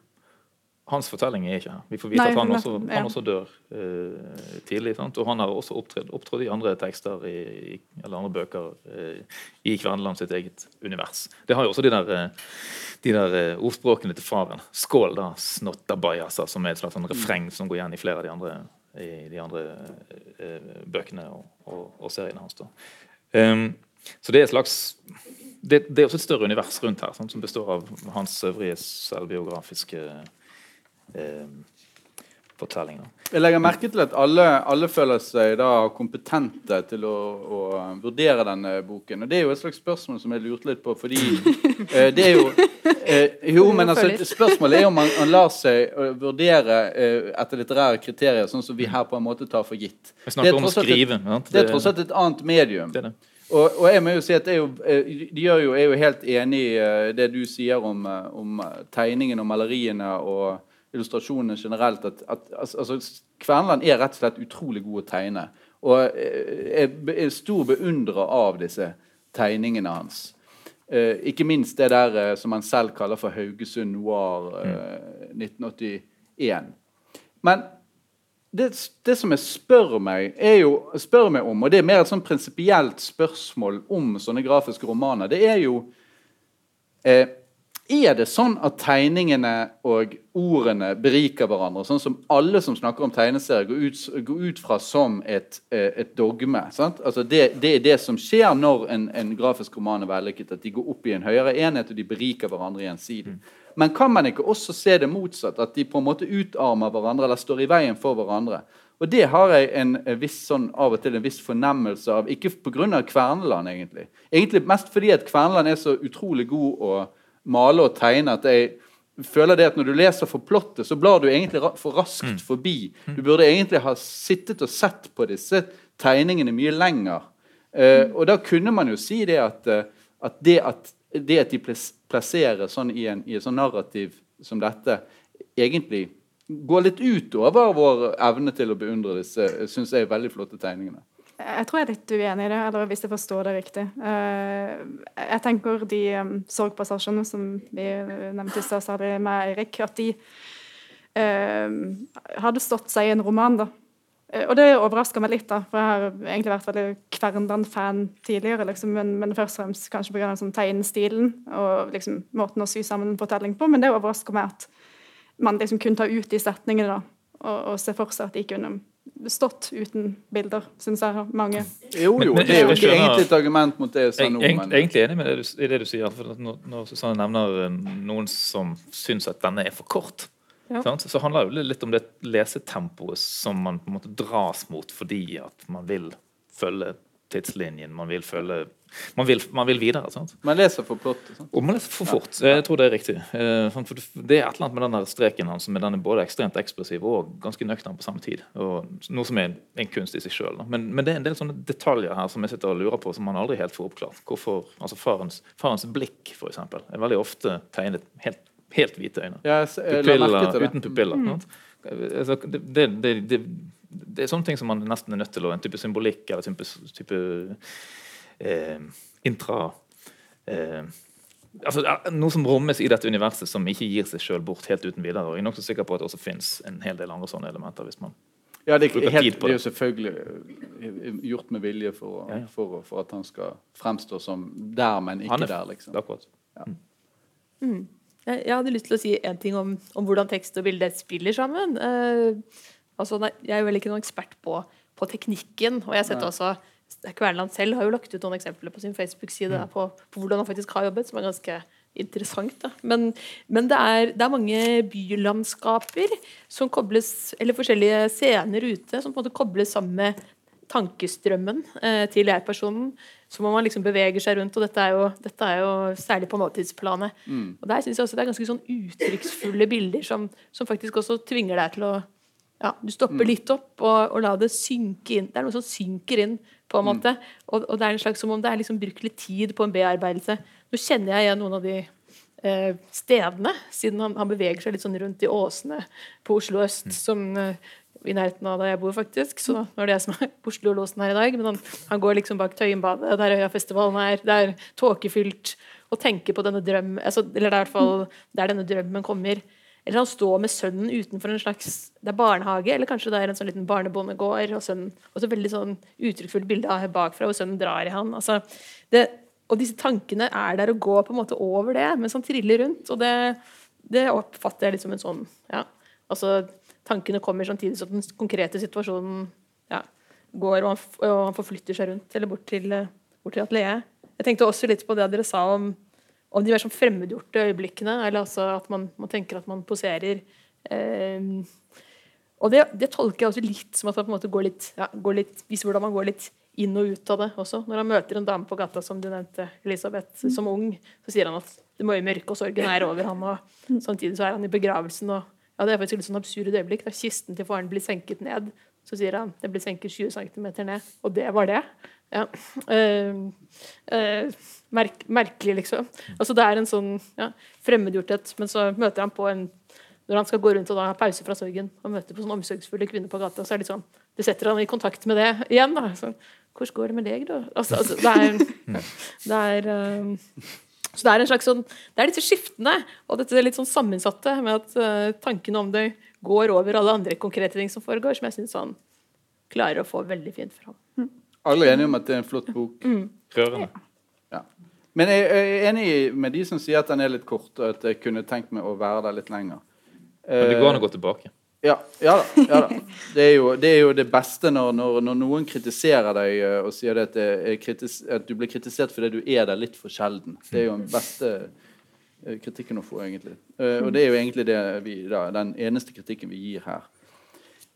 hans fortelling er ikke her. Vi får vite Nei, at han også, han også dør uh, tidlig. Sant? Og han har også opptrådt, i andre tekster i, i, eller andre bøker uh, i Kverneland sitt eget univers. Det har jo også de der, uh, de der ordspråkene til faren. Skål, da, snottabajasa, som er et slags sånn refreng som går igjen i flere av de andre i de andre eh, bøkene og, og, og, seriene hans. Um, så det er et slags det, det, er også et større univers rundt her, sant? som består av hans øvrige selvbiografiske eh, fortellinger. Jeg legger merke til at alle, alle føler seg da kompetente til å, å, vurdere denne boken. Og Det er jo et slags spørsmål som jeg lurte litt på, fordi eh, det er jo eh, Jo, men altså, spørsmålet er om man, man lar seg uh, vurdere uh, etter litterære kriterier, sånn som vi her på en måte tar for gitt. Vi snakker om å skrive. Et, det er tross alt et annet medium. Det er det. Og, og, jeg må jo si at jo, de gjør jo, er jo helt enig i det du sier om, om tegningen og maleriene og illustrasjonene generelt at, at altså, Kverneland er rett og slett utrolig god å tegne. Og jeg er stor beundrer av disse tegningene hans. Eh, ikke minst det der eh, som han selv kaller for Haugesund Noir eh, 1981. Men det, det, som jeg spør meg, er jo, spør meg om, og det er mer et sånn prinsipielt spørsmål om sånne grafiske romaner, det er jo eh, er det sånn at tegningene og ordene beriker hverandre? Sånn som alle som snakker om tegneserier, går ut, går ut fra som et, eh, et dogme. Altså det, det, er det som skjer når en, en grafisk roman er vellykket. At de går opp i en høyere enhet, og de beriker hverandre gjensidig. Men kan man ikke også se det motsatt? At de på en måte utarmer hverandre eller står i veien for hverandre? Og Det har jeg en viss sånn, av og til en viss fornemmelse av. Ikke pga. Kverneland, egentlig. Egentlig mest fordi at Kverneland er så utrolig god å male og tegne at jeg føler det at når du leser for plottet, så blar du egentlig for raskt mm. forbi. Du burde egentlig ha sittet og sett på disse tegningene mye lenger. Uh, og da kunne man jo si det at, uh, at, det, at det at de plasserer sånn i, en, i et sånn narrativ som dette, egentlig går litt utover vår evne til å beundre disse synes jeg, veldig flotte tegningene. Jeg tror jeg er litt uenig i det, eller hvis jeg forstår det riktig. Eh, jeg tenker de sorgpassasjene som vi nevnte i stad, særlig med Eirik, at de eh, hadde stått seg i en roman. da. Eh, og det overrasker meg litt, da, for jeg har egentlig vært veldig kverndan-fan tidligere. Liksom, men, men, først og fremst kanskje pga. Sånn, tegnestilen og liksom, måten å sy sammen en fortelling på. Men det overrasker meg at man liksom kunne ta ut de setningene da, og, og se for seg at de kunne stått uten bilder, syns jeg mange. Jo, jo, det er jo ikke egentlig et argument mot det jeg nå. Er egentlig enig med det du, i det du sier. for Når, når Susanne nevner eh, noen som syns at denne er for kort, ja. så handler det litt om det lesetempoet som man på en måte dras mot fordi at man vil følge tidslinjen. Man vil følge man vil, man vil videre. Sant? Man leser for plott. Og man leser for fort. Ja. Jeg tror det er riktig. Eh, for det er et eller annet med den streken hans som er både ekstremt ekspressiv og ganske nøktern på samme tid. Og noe som er en kunst i seg sjøl. Men, men, det er en del sånne detaljer her som jeg sitter og lurer på, som man aldri helt får oppklart. Hvorfor, altså Farens, farens blikk, eksempel, er veldig ofte tegnet helt, helt hvite øyne. Ja, pupiller, uten pupiller. Mm. Altså, det, det, det, det, er sånne ting som man nesten er nødt til å En type symbolikk eller type, type intra eh, altså, Noe som rommes i dette universet som ikke gir seg sjøl bort helt uten videre. og Jeg er nokså sikker på at det også fins en hel del andre sånne elementer. hvis man ja, det, er, helt, det er jo selvfølgelig eh, gjort med vilje for, ja, ja. For, for, at han skal fremstå som der, men ikke er, der. liksom. Akkurat. Ja. Mm. Mm. Jeg, hadde lyst til å si en ting om, om hvordan tekst og bilde spiller sammen. Uh, altså, nei, jeg er jo vel ikke noen ekspert på, på teknikken. Og jeg har sett Nei. også Kverneland selv har jo lagt ut noen eksempler på sin Facebook-side Mm. på, på hvordan han faktisk har jobbet, som er ganske interessant. Da. Men, men det, er, det er mange bylandskaper som kobles, eller forskjellige scener ute som på en måte kobles sammen med tankestrømmen eh, til jeg-personen. Som om man liksom beveger seg rundt. Og dette er jo, dette er jo særlig på nåtidsplanet. Og der synes jeg også det er ganske sånn uttrykksfulle bilder som, som faktisk også tvinger deg til å ja, Du stopper litt opp og, og la det synke inn. Det er noe som synker inn, på en måte. Og, og det er en slags som om det er liksom brukt litt tid på en bearbeidelse. Nå kjenner jeg igjen noen av de eh, stedene, siden han, han beveger seg litt sånn rundt i åsene på Oslo øst, som eh, i nærheten av der jeg bor, faktisk. Så nå er det jeg som er på Oslo-låsen her i dag. Men han, han går liksom bak Tøyenbadet, der Øyafestivalen er. Det er tåkefylt. Og tenker på denne drømmen altså, Eller det er i hvert fall der denne drømmen kommer. Eller han står med sønnen utenfor en slags Det er barnehage, eller kanskje det er en sånn liten barnebondegård, og sønnen Og så veldig sånn uttrykksfullt bilde av bakfra, hvor sønnen drar i han. Altså, det, og disse tankene er der og går på en måte over det, mens han triller rundt. Og det, det oppfatter jeg litt som en sånn ja, altså Tankene kommer samtidig som den konkrete situasjonen ja, går, og han, og han forflytter seg rundt, eller bort til, eh, bort til atelieret. Jeg tenkte også litt på det dere sa om, om de mer sånn fremmedgjorte øyeblikkene, eller altså at man, man tenker at man poserer. Eh, og det, det tolker jeg også litt som at man på en måte går litt, ja, går litt viser hvordan man går litt inn og ut av det også. Når han møter en dame på gata, som du nevnte, Elisabeth, som ung, så sier han at det mørke mørke og sorgen er over han, og samtidig så er han i begravelsen. og ja, Det er faktisk et litt sånn absurd øyeblikk. Da kisten til faren blir senket ned, så sier han det blir senket 20 cm ned. Og det var det. Ja. Uh, eh, merk, merkelig, liksom. Altså Det er en sånn ja, fremmedgjorthet, men så møter han på en når han skal gå rundt og da ha pause fra sorgen og møter på sånne omsorgsfulle kvinner på gata, så er det litt sånn Det setter han i kontakt med det igjen. da, sånn, Hvordan går det med deg, da? Altså, altså, det er, det er um, så det er en slags sånn Det er disse skiftene og dette er litt sånn sammensatte med at uh, tankene om det går over alle andre konkrete ting som foregår, som jeg syns han klarer å få veldig fint fram. Alle er enige om at det er en flott bok. Rørende. Ja. Men jeg er enig med de som sier at den er litt kort, og at jeg kunne tenkt meg å være der litt lenger. Men det går an å gå tilbake. Ja, ja da. Ja da. Det, er jo, det er jo det beste når, når, når noen kritiserer deg eh, og sier det at, kritis, at du blir kritisert fordi du er der litt for sjelden. Det er jo den beste eh, kritikken å få, egentlig. Eh, Og det er jo egentlig det vi, da, den eneste kritikken vi gir her.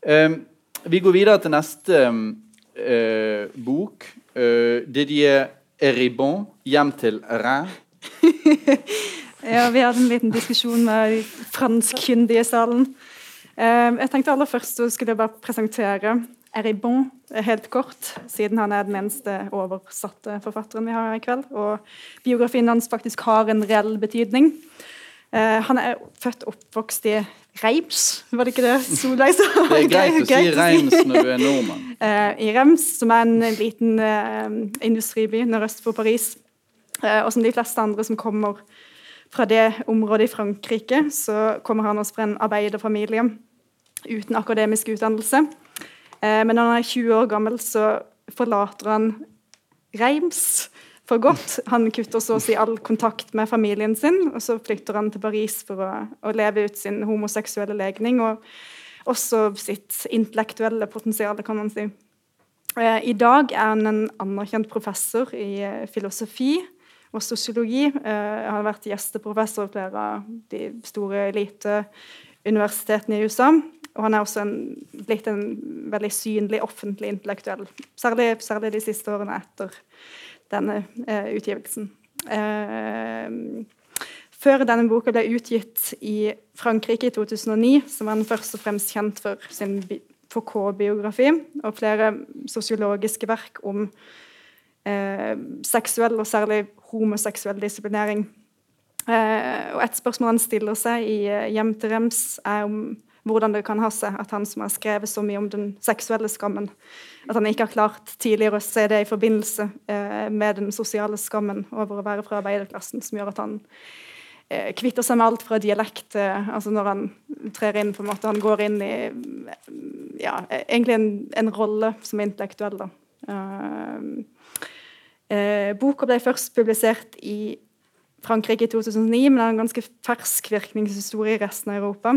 Eh, vi går videre til neste eh, bok. Eh, Didier Eribon, 'Hjem til Rhin'. Ja, vi hadde en liten diskusjon med franskkyndige i salen. Eh, jeg tenkte aller først så skulle jeg bare presentere Eribon helt kort, siden han er den eneste oversatte forfatteren vi har i kveld. Og biografien hans faktisk har en reell betydning. Eh, han er født og oppvokst i Reims, var det ikke det Solveig sa? Det er greit å si Reims når du er nordmann. eh, i Reims, som er en liten eh, industriby nordøst for Paris. Og som de fleste andre som kommer fra det området i Frankrike, så kommer han også fra en arbeiderfamilie uten akademisk utdannelse. Men når han er 20 år gammel, så forlater han Reims for godt. Han kutter så å si all kontakt med familien sin, og så flytter han til Paris for å, å leve ut sin homoseksuelle legning. og også sitt intellektuelle potensial, kan man si. Eh, I dag er han en anerkjent professor i eh, filosofi og sosiologi. Eh, Han har vært gjesteprofessor ved flere av de store eliteuniversitetene i USA. Og han er også en, blitt en veldig synlig offentlig intellektuell, særlig, særlig de siste årene etter denne eh, utgivelsen. Eh, før denne boka ble utgitt i Frankrike i 2009, så var han først og fremst kjent for sin bi- Foucault-biografi og flere sosiologiske verk om eh, seksuell og særlig homoseksuell disiplinering. Eh, og et spørsmål han stiller seg i eh, Hjem til Rems, er om hvordan det kan ha seg at han som har skrevet så mye om den seksuelle skammen, at han ikke har klart tidligere å se det i forbindelse eh, med den sosiale skammen over å være fra arbeiderklassen, som gjør at han eh, kvitter seg med alt fra dialekt eh, altså Når han trer inn, på en måte, han går inn i ja, egentlig en, en rolle som intellektuell. da. Boka ble først publisert i Frankrike i 2009, men det er en ganske fersk virkningshistorie i resten av Europa.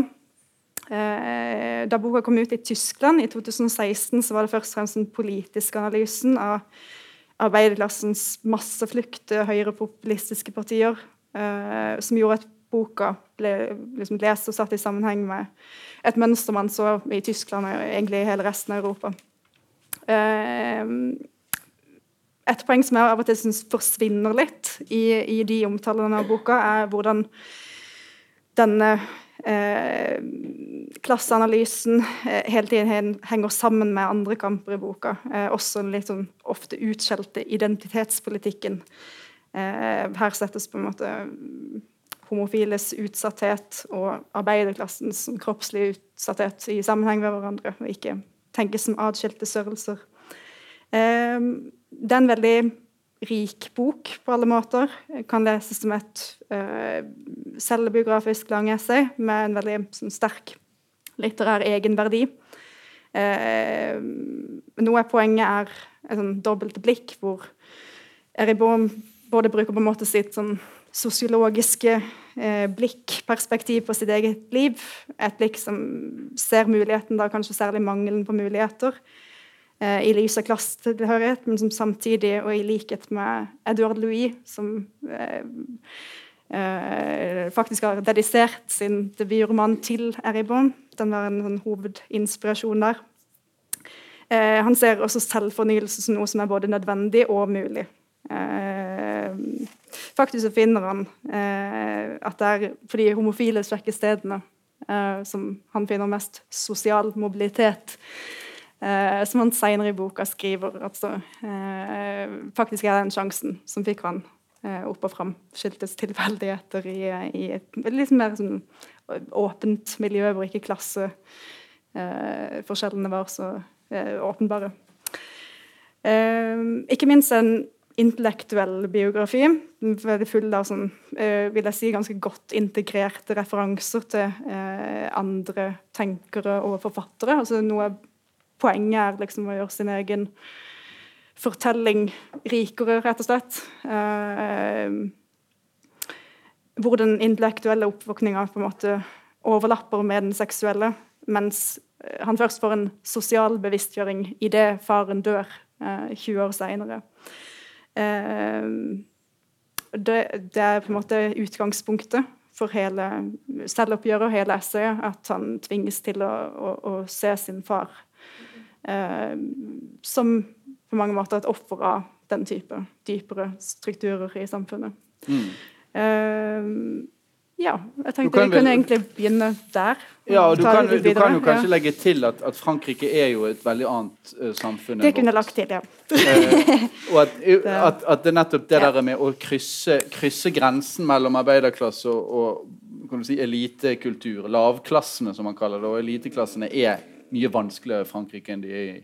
Eh, da boka kom ut i Tyskland i 2016, så var det først og fremst den politiske analysen av arbeiderklassens masseflukt til høyrepopulistiske partier eh, som gjorde at boka ble liksom lest og satt i sammenheng med et mønster man så i Tyskland og egentlig i hele resten av Europa. Eh, et poeng som jeg av og til syns forsvinner litt i, i, de omtalene av boka, er hvordan denne eh, klasseanalysen eh, hele tiden henger sammen med andre kamper i boka. også den litt sånn ofte utskjelte identitetspolitikken. Eh, her settes på en måte homofiles utsatthet og arbeiderklassens kroppslige utsatthet i sammenheng med hverandre, og ikke tenkes som atskilte størrelser. Det er en veldig rik bok på alle måter. Kan leses som et uh, selvbiografisk lang essay med en veldig sånn, sterk litterær egenverdi. Uh, noe av poenget er et sånn dobbelt blikk, hvor Eribon både bruker på en måte sitt sånn sosiologiske eh, blikkperspektiv på sitt eget liv. Et blikk som ser muligheten, da kanskje særlig mangelen på muligheter, i lys av klassetilhørighet, men som samtidig, og i likhet med Edouard Louis, som eh, eh faktisk har dedisert sin debutroman til Eribon. Den var en sånn hovedinspirasjon der. Eh, han ser også selvfornyelse som noe som er både nødvendig og mulig. Eh, faktisk så finner han eh, at det er for de homofile svekkestedene eh, som han finner mest sosial mobilitet. Eh, som han senere i boka skriver at så, eh, faktisk er den sjansen som fikk han eh, opp og fram. Skyldtes tilfeldigheter i, i, et litt mer sånn åpent miljø hvor ikke klasseforskjellene var så åpenbare. ikke minst en intellektuell biografi. Veldig full av sånn, eh, vil jeg si, ganske godt integrerte referanser til eh, andre tenkere og forfattere. Altså noe Poenget er liksom å gjøre sin egen fortelling rikere, rett og slett. Eh, hvor den intellektuelle oppvåkninga på en måte overlapper med den seksuelle, mens han først får en sosial bevisstgjøring idet faren dør 20 år seinere. Eh, det, det, er på en måte utgangspunktet for hele selvoppgjøret og hele essayet. At han tvinges til å, å, å se sin far eh, som på mange måter et offer av den type dypere strukturer i samfunnet. Mm. Eh, ja, jeg tenkte vi kunne egentlig begynne der. Ja, og Du kan, du kan jo kanskje legge til at, at, Frankrike er jo et veldig annet uh, samfunn Det kunne jeg lagt til, ja. uh, og at, at, at, det nettopp det ja. der med å krysse, krysse, grensen mellom arbeiderklasse og, og si, elitekultur, lavklassene som man kaller det, og eliteklassene er mye vanskeligere i Frankrike enn de er i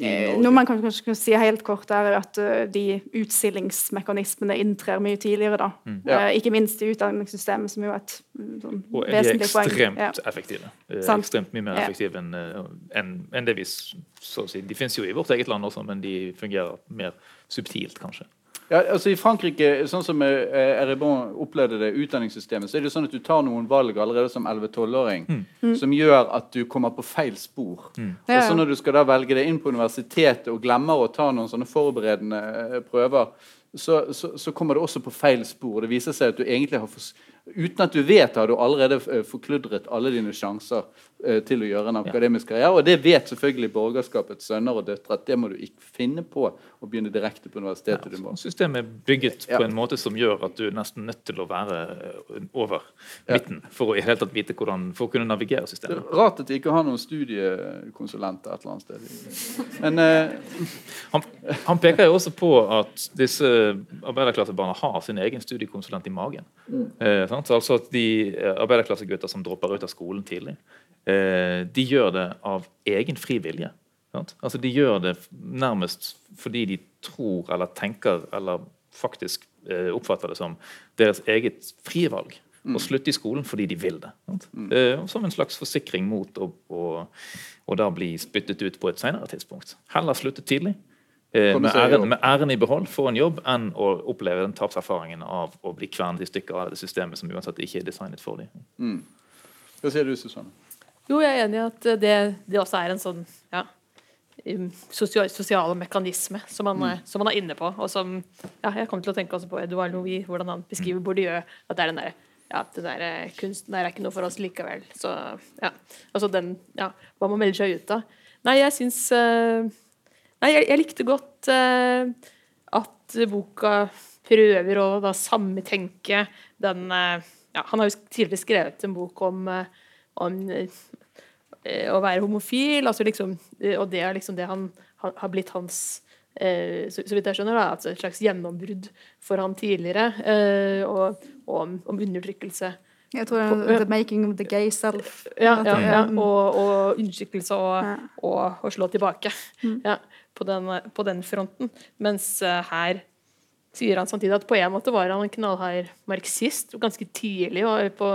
Eh, noe man kanskje kan si helt kort, er at uh, de utstillingsmekanismene inntrer mye tidligere. da. Mm. Ja. Uh, ikke minst i utdanningssystemet, som jo er et sånn, Og de er ekstremt ja. effektive. ekstremt mye mer effektive enn en, en det vi så å si. De finnes jo i vårt eget land også, men de fungerer mer subtilt, kanskje. Ja, altså I Frankrike, sånn som eh, Eribon opplevde det utdanningssystemet, så er det jo sånn at du tar noen valg allerede som 11-12-åring mm. mm. som gjør at du kommer på feil spor. Mm. Og så Når du skal da velge deg inn på universitetet og glemmer å ta noen sånne forberedende eh, prøver, så, så, så kommer det også på feil spor. Det viser seg at du egentlig har for, Uten at du vet, har du allerede eh, forkludret alle dine sjanser uh, til å gjøre en akademisk karriere. Og det vet selvfølgelig borgerskapets sønner og døtre at det må du ikke finne på å begynne direkte på universitetet. Ja, systemet er bygget ja. på en måte som gjør at du er nesten nødt til å være eh, over midten for å i hele tatt vite hvordan, for å kunne navigere systemet. Det er rart at de ikke har noen studiekonsulenter et eller annet sted. Men, uh, han, han, peker jo også på at disse arbeiderklassebarna har sin egen studiekonsulent i magen. Mm. Uh, Sant? Altså at De eh, arbeiderklassegutter som dropper ut av skolen tidlig, eh, de gjør det av egen fri vilje. Altså De gjør det nærmest fordi de tror eller tenker eller faktisk eh, oppfatter det som deres eget frivalg. Mm. Slutte i skolen fordi de vil det. Mm. Eh, som en slags forsikring mot å, å, å, da bli spyttet ut på et senere tidspunkt. Heller slutte tidlig med, æren, med æren i behold få en jobb, enn å oppleve den tapserfaringen av å bli kvernet i stykker av det systemet som uansett ikke er designet for dem. Hva sier du, Susanne? Jo, jeg er enig i at det, det også er en sånn ja, sosial, sosiale mekanisme som man, er, som man er inne på. Og som ja, Jeg kommer til å tenke også på Edouard Louis, hvordan han beskriver Bourdieu. At det er den der, ja, den der eh, kunsten der er ikke noe for oss likevel. Så ja, altså den, ja, Hva man melder seg ut av. Nei, jeg syns eh, Nei, jeg, jeg likte godt uh, at boka prøver å da sammentenke den uh, ja, Han har jo tidligere skrevet en bok om, uh, om å være homofil, altså liksom, og det er liksom det han har blitt hans så, så vidt jeg skjønner, da, altså et slags gjennombrudd for han tidligere, og, og om, om undertrykkelse. Jeg tror The Making of the Gay Self. Ja, ja, ja, Mm. og, og undertrykkelse og, og, og slå tilbake ja, på, den, på den fronten. Mens eh, her sier han samtidig at på en måte var han en knallhard marxist ganske tidlig på,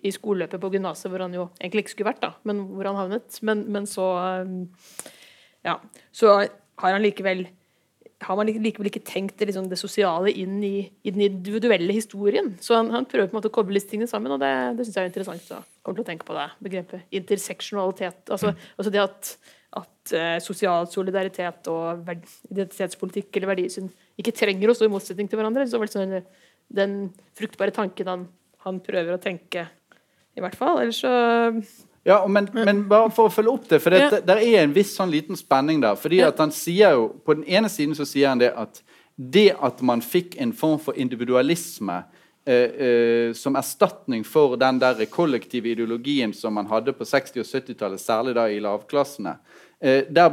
i skoleløpet på gymnaset, hvor han jo egentlig ikke skulle vært, da, men hvor han havnet. Men, men så um, ja, så har han likevel har man likevel ikke tenkt det, liksom, det sosiale inn i, i den individuelle historien. Så han, han prøver på en måte å koble disse tingene sammen, og det, det syns jeg er interessant. Så kommer til å tenke på det begrepet interseksjonalitet. Altså, altså det at, at eh, sosial solidaritet og identitetspolitikk eller verdisyn ikke trenger å stå i motsetning til hverandre. Så vel sånn, den fruktbare tanken han, han prøver å tenke, i hvert fall. Ellers så Ja, men, men bare for å følge opp det, for det, Ja. der er en viss sånn liten spenning der. fordi at han sier jo, På den ene siden så sier han det at det at man fikk en form for individualisme eh, eh, som erstatning for den der kollektive ideologien som man hadde på 60- og 70-tallet, særlig da i lavklassene, eh, der,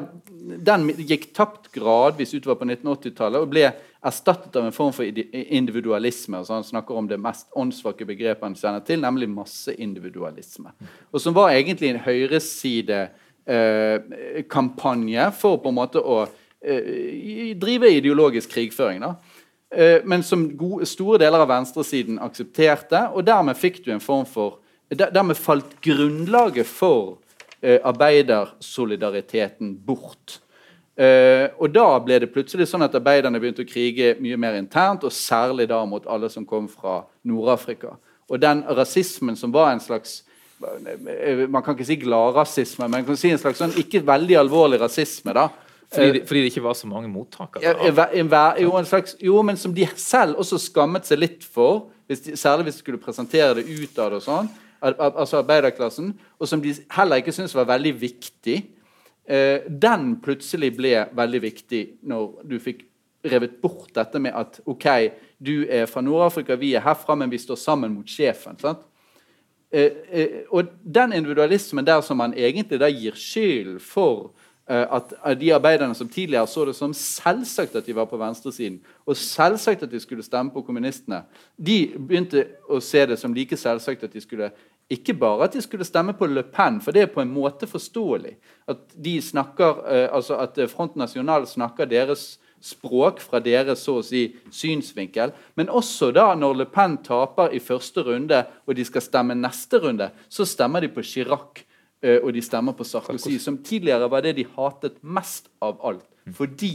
den gikk tapt gradvis utover på 1980-tallet og ble erstattet av en form for individualisme. altså Han snakker om det mest åndssvake begrepet han kjenner til, nemlig masseindividualisme. Og som var egentlig en høyresidekampanje for på en måte å eh, drive ideologisk krigføring. da. Eh, men som gode, store deler av venstresiden aksepterte, og dermed fikk du en form for der- Dermed falt grunnlaget for eh, arbeidersolidariteten bort. Eh, og da ble det plutselig sånn at arbeiderne begynte å krige mye mer internt, og særlig da mot alle som kom fra Nord-Afrika. Og den rasismen som var en slags eh, Man kan ikke si gladrasisme, men man kan si en slags sånn ikke veldig alvorlig rasisme. da. Fordi, det- fordi det ikke var så mange mottakere. Jo, slags, jo, men som de selv også skammet seg litt for, hvis de, særlig hvis de skulle presentere det utad og sånn, al- al- altså arbeiderklassen, og som de heller ikke syntes var veldig viktig, eh, den plutselig ble veldig viktig når du fikk revet bort dette med at OK, du er fra Nord-Afrika, vi er herfra, men vi står sammen mot sjefen. sant? Eh, eh, og den individualismen der som man egentlig da gir skyld for eh, at eh, de arbeiderne som tidligere så det som selvsagt at de var på venstresiden, og selvsagt at de skulle stemme på kommunistene, de begynte å se det som like selvsagt at de skulle ikke bare at de skulle stemme på Le Pen, for det er på en måte forståelig. At snakker, eh, altså at eh, Front National snakker deres språk fra deres så å si synsvinkel. Men også da når Le Pen taper i første runde, og de skal stemme neste runde, så stemmer de på Chirac eh, og de stemmer på Sarkozy, som tidligere var det de hatet mest av alt. Fordi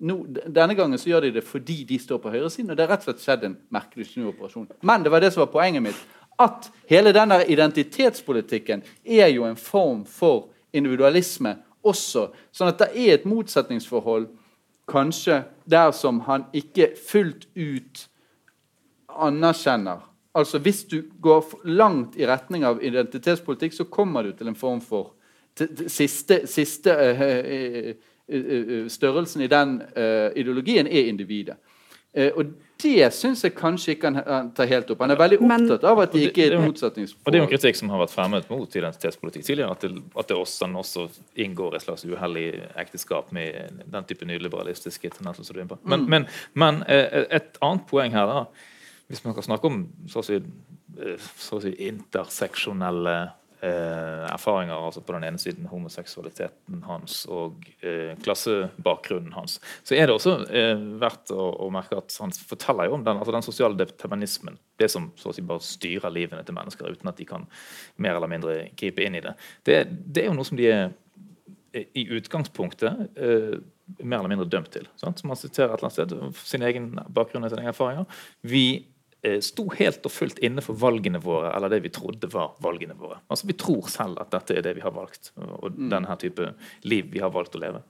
nå, Denne gangen så gjør de det fordi de står på høyresiden, og det har rett og slett skjedd en merkelig snuoperasjon. Men det var det som var poenget mitt. At hele den der identitetspolitikken er jo en form for individualisme også. Sånn at det er et motsetningsforhold kanskje der som han ikke fullt ut anerkjenner. Altså Hvis du går langt i retning av identitetspolitikk, så kommer du til en form for Siste, siste uh, uh, uh, eh, størrelsen i den eh, ideologien er individet. Eh, og det syns jeg kanskje ikke han tar helt opp. Han er veldig opptatt av at det ikke er et motsetningsforhold. Og Det er jo en kritikk som har vært fremmet mot identitetspolitikk tidligere. At det, at det også, han også inngår et slags uheldig ekteskap med den type nyliberalistiske tendenser. som du er inne på. Men, men, men eh, et annet poeng her, da, hvis man kan snakke om så å si, eh, så å si interseksjonelle eh, erfaringer, altså på den ene siden homoseksualiteten hans og eh, klassebakgrunnen hans, så er det også eh, verdt å, å merke at han forteller jo om den, altså den sosiale determinismen. Det som så å si bare styrer livene til mennesker uten at de kan mer eller mindre gripe inn i det. Det, det er jo noe som de er i utgangspunktet eh, mer eller mindre dømt til. Sant? Som man siterer et eller annet sted, sin egen bakgrunn og sine egne erfaringer. Vi eh, sto helt og fullt inne for valgene våre, eller det vi trodde var valgene våre. Altså Vi tror selv at dette er det vi har valgt, og denne type liv vi har valgt å leve.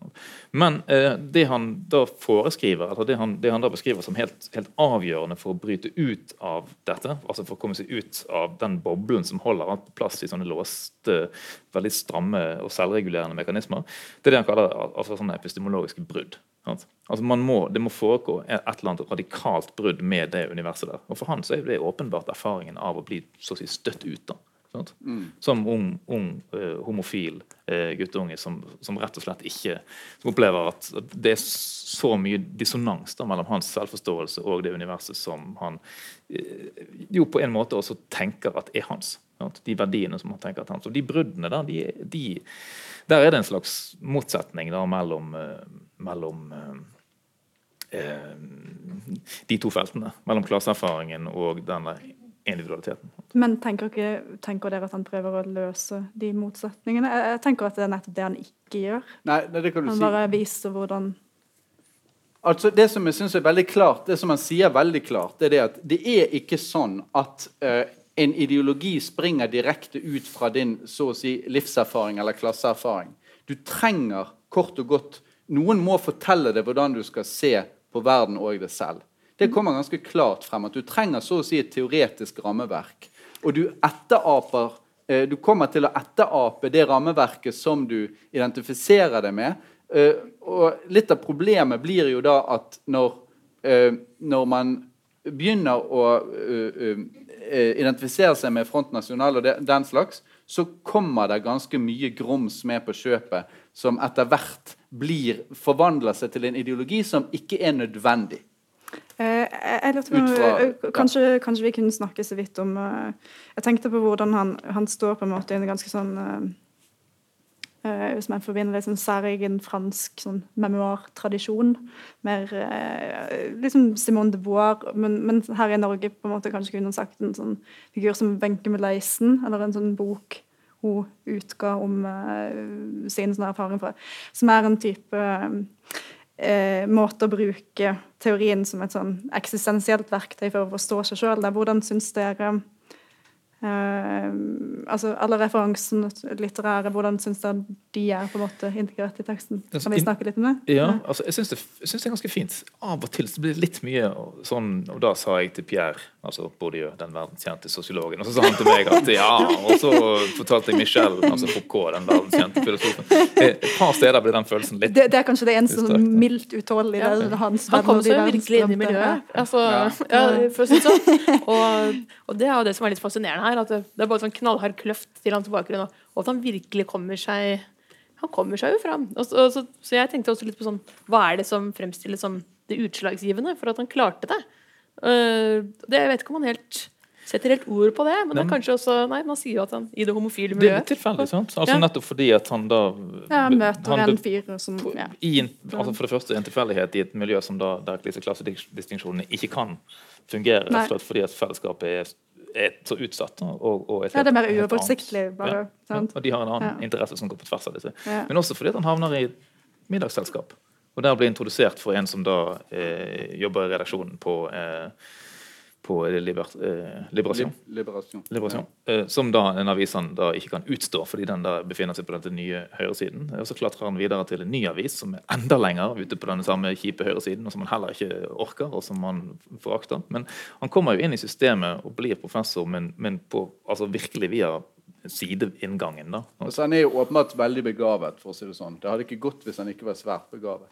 Men eh, det han da foreskriver, eller det han, det han da beskriver som helt, helt avgjørende for å bryte ut av dette, altså for å komme seg ut av den boblen som holder alt på plass i sånne låste, veldig stramme og selvregulerende mekanismer, det er det han kaller altså sånne epistemologiske brudd. Altså man må, Det må foregå et eller annet radikalt brudd med det universet der. Og For han så er det åpenbart erfaringen av å bli så å si støtt ut. da. Mm. Som ung, ung uh, homofil uh, guttunge som, som rett og slett ikke som opplever at det er så mye dissonans da, mellom hans selvforståelse og det universet som han uh, jo på en måte også tenker at er hans. Sant? De verdiene som han tenker at er hans. Og de bruddene der, de, de, der er det en slags motsetning da mellom, eh, mellom eh, eh, de to feltene. Mellom klasseerfaringen og denne individualiteten. Men tenker, ikke, tenker dere at han prøver å løse de motsetningene? Jeg, tenker at det er nettopp det han ikke gjør. Nei, nei, det kan du Han si. bare viser hvordan Altså Det som jeg synes er veldig klart, det som han sier veldig klart, det er det at det er ikke sånn at uh, en ideologi springer direkte ut fra din så å si livserfaring eller klasseerfaring. Du trenger kort og godt Noen må fortelle deg hvordan du skal se på verden og deg selv. Det kommer ganske klart frem at du trenger så å si et teoretisk rammeverk. Og du etteraper eh, Du kommer til å etterape det rammeverket som du identifiserer deg med. Eh, og litt av problemet blir jo da at når, eh, når man begynner å identifisere seg med Front National og den slags, så kommer det ganske mye grums med på kjøpet som etter hvert blir forvandler seg til en ideologi som ikke er nødvendig. Eh, jeg, lurte på, fra- eh, kanskje, kanskje vi kunne snakke så vidt om eh, Jeg tenkte på hvordan han, han står på en måte i en ganske sånn eh, Hvis man forbinder det som særegen fransk sånn memoartradisjon. Mer liksom Simone de Boer, men, men her i Norge på en måte kanskje kunne han sagt en sånn figur som Wenche Meleisen, eller en sånn bok hun utga om uh, sin sånn erfaring fra, som er en type uh, måte å bruke teorien som et sånn eksistensielt verktøy for å forstå seg sjøl. Hvordan syns dere eh, altså Alle referansene litterære, hvordan syns dere de er på en måte integrert i teksten? Kan vi snakke litt om det? Ja, altså jeg syns det, jeg synes det er ganske fint. Av og til så blir det litt mye sånn Og da sa jeg til Pierre, altså Bourdieu, den verdenskjente sosiologen, og så sa han til meg at ja Og så fortalte jeg Michel, altså Foucault, den verdenskjente filosofen. Et par steder blir den følelsen litt Det, det er kanskje det eneste sånn mildt utålelige Ja. hans Han kom seg virkelig inn i miljøet. Altså, Ja. ja. for å si det sånn. Og, og det er jo det som er litt fascinerende her. At det, det er bare sånn knallhard kløft til hans bakgrunn. Og, og at han virkelig kommer seg Han kommer seg jo fram. Og, så- og, så, så jeg tenkte også litt på sånn Hva er det som fremstilles som det utslagsgivende for at han klarte det? Uh, det jeg vet ikke om han helt setter helt ord på det, men det er kanskje også Nei, man sier jo at han i det homofile miljøet Det er tilfeldig, sant? Altså Ja. Nettopp fordi at han da Ja, møter han en fyr som ja. i en, altså For det første en tilfeldighet i et miljø som da, der disse klassedistinksjonene ikke kan fungere, rett og slett fordi at fellesskapet er, er så utsatt. Og, og ja, det er mer uoversiktlig, bare. Ja, og de har en annen interesse som går på tvers av disse. Men også fordi han havner i middagsselskap. Og der blir introdusert for en som da eh, jobber i redaksjonen på, eh, på liber, eh, Liberasjon. Lib- Liberasjon. Liberasjon. Eh, som da en avis han da ikke kan utstå, fordi den da befinner seg på denne nye høyresiden. Og så klatrer han videre til en ny avis som er enda lenger ute på denne samme kjipe høyresiden, og som han heller ikke orker, og som han forakter. Men han kommer jo inn i systemet og blir professor, men, men på, altså virkelig via sideinngangen. da. Altså, han er jo åpenbart veldig begavet, for å si det sånn. Det hadde ikke gått hvis han ikke var svært begavet.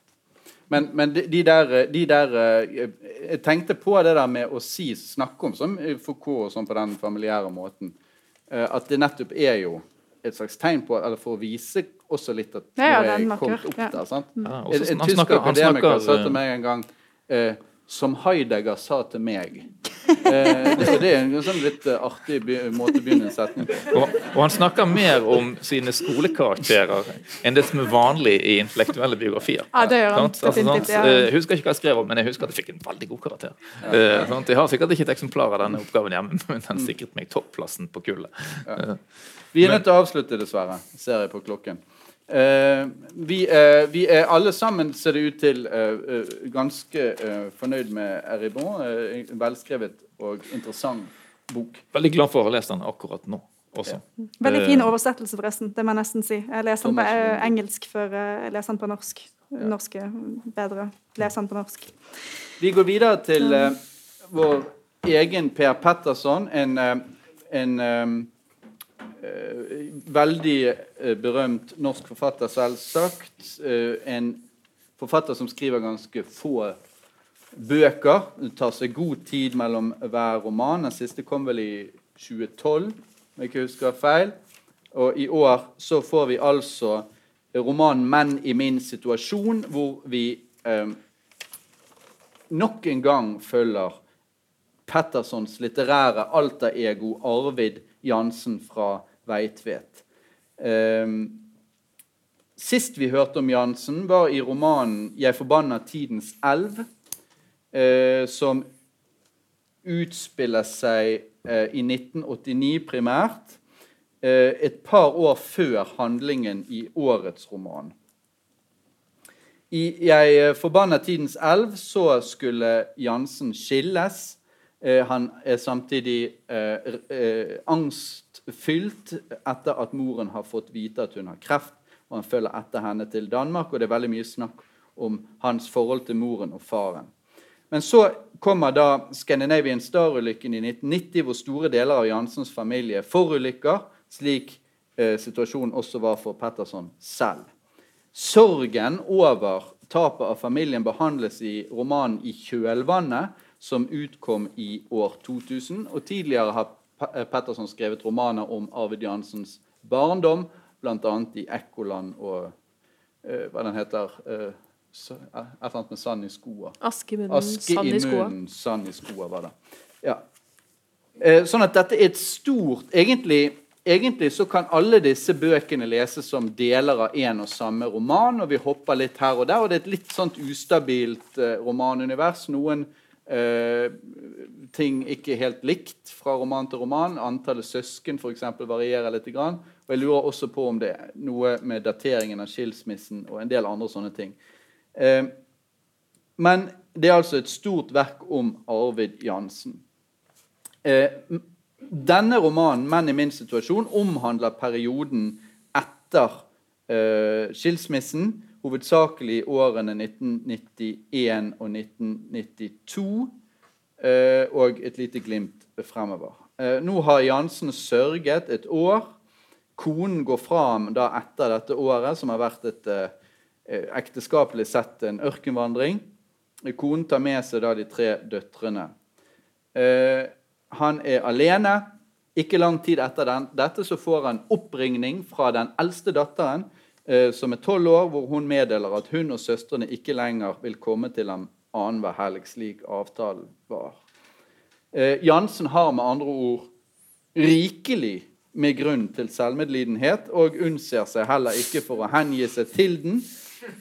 Men, men de, de, der, de der eh, Jeg tenkte på det der med å si, snakke om som Foucault og sånn på den familiære måten. eh, At det nettopp er jo et slags tegn på Eller for å vise også litt at Ja, ja, er jeg kommet opp ja. der. sant? Ja, også, En, en tysk akademiker snakker, sa til meg en gang eh, Som Heidegger sa til meg. Eh, det, det er en sånn litt eh, artig måte å begynne en setning på. Og, og han snakker mer om sine skolekarakterer enn det som er vanlig i intellektuelle biografier. Ja, det gjør han. Altså, sant? ja. Eh, Jeg husker ikke hva jeg skrev om, men jeg husker at jeg fikk en veldig god karakter. Eh? Jeg har sikkert ikke et eksemplar av denne oppgaven hjemme, men den sikret meg topplassen på kullet. Ja. Vi er nødt til å avslutte, dessverre. Ser jeg på klokken. Eh, vi, er, vi, er, alle sammen, ser det ut til, eh, eh ganske eh, fornøyd med Eribon. Eh, en velskrevet og interessant bok. Veldig glad for å ha lest den akkurat nå. Også. Ja. Veldig fin oversettelse, forresten. Det må jeg nesten si. Jeg leser den på engelsk før jeg leser den på norsk. Ja. Norsk er bedre. Leser den på norsk. Vi går videre til vår egen Per Petterson. En, en Eh, veldig eh, berømt norsk forfatter, selvsagt. Eh, en forfatter som skriver ganske få bøker. Det tar seg god tid mellom hver roman. Den siste kom vel i 2012, om jeg ikke husker feil. Og i år så får vi altså romanen 'Menn i min situasjon', hvor vi eh, nok en gang følger Pettersons litterære alter-ego Arvid Jansen fra Veitvet. Um, sist vi hørte om Jansen, var i romanen 'Jeg forbanna tidens elv', uh, som utspiller seg uh, i 1989 primært. Uh, et par år før handlingen i årets roman. I 'Jeg forbanna tidens elv' så skulle Jansen skilles. Han er samtidig angst fylt etter at moren har fått vite at hun har kreft, og han følger etter henne til Danmark. Og det er veldig mye snakk om hans forhold til moren og faren. Men så kommer da Scandinavian Star-ulykken i 1990, hvor store deler av Jansens familie forulykker, slik eh, situasjonen også var for Petterson selv. Sorgen over tapet av familien behandles i romanen 'I kjølvannet', som utkom i år 2000. og Tidligere har Petterson skrevet romaner om Arvid Jansens barndom, bl.a. i 'Ekkoland' og uh, hva den heter uh, Et eller annet med sand i skoa. Aske i munnen, sand i skoa. Sand i skoa var det. Ja. Uh, sånn at dette er et stort egentlig, egentlig så kan alle disse bøkene leses som deler av én og samme roman, og vi hopper litt her og der. Og det er et litt sånt ustabilt romanunivers. Noen Uh, ting ikke helt likt fra roman til roman. Antallet søsken for eksempel, varierer litt. Og jeg lurer også på om det er noe med dateringen av skilsmissen og en del andre sånne ting. Eh, men det er altså et stort verk om Arvid Jansen. Eh, denne romanen, 'Menn i min situasjon', omhandler perioden etter skilsmissen hovedsakelig i årene 1991 og 1992, eh, og et lite glimt fremover. Eh, nå har Jansen sørget et år. Konen går fra ham da etter dette året, som har vært et eh, ekteskapelig sett en ørkenvandring. Konen tar med seg da de tre døtrene. Han er alene. Ikke lang tid etter den, dette så får han oppringning fra den eldste datteren, som er tolv år, hvor hun meddeler at hun og søstrene ikke lenger vil komme til ham annenhver helg, slik avtalen var. Eh, Jansen har med andre ord rikelig med grunn til selvmedlidenhet, og unnser seg heller ikke for å hengi seg til den,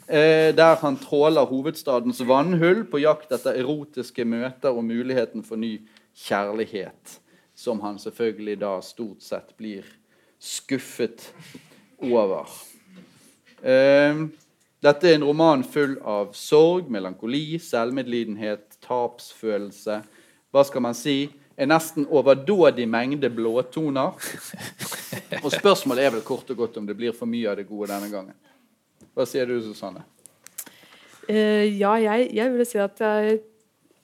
eh, der han tråler hovedstadens vannhull på jakt etter erotiske møter og muligheten for ny kjærlighet, som han selvfølgelig da stort sett blir skuffet over. Ehm, dette er en roman full av sorg, melankoli, selvmedlidenhet, tapsfølelse. Hva skal man si? En nesten overdådig mengde blåtoner. Og spørsmålet er vel kort og godt om det blir for mye av det gode denne gangen. Hva sier du, Susanne? Uh, ja, jeg, jeg ville si at jeg,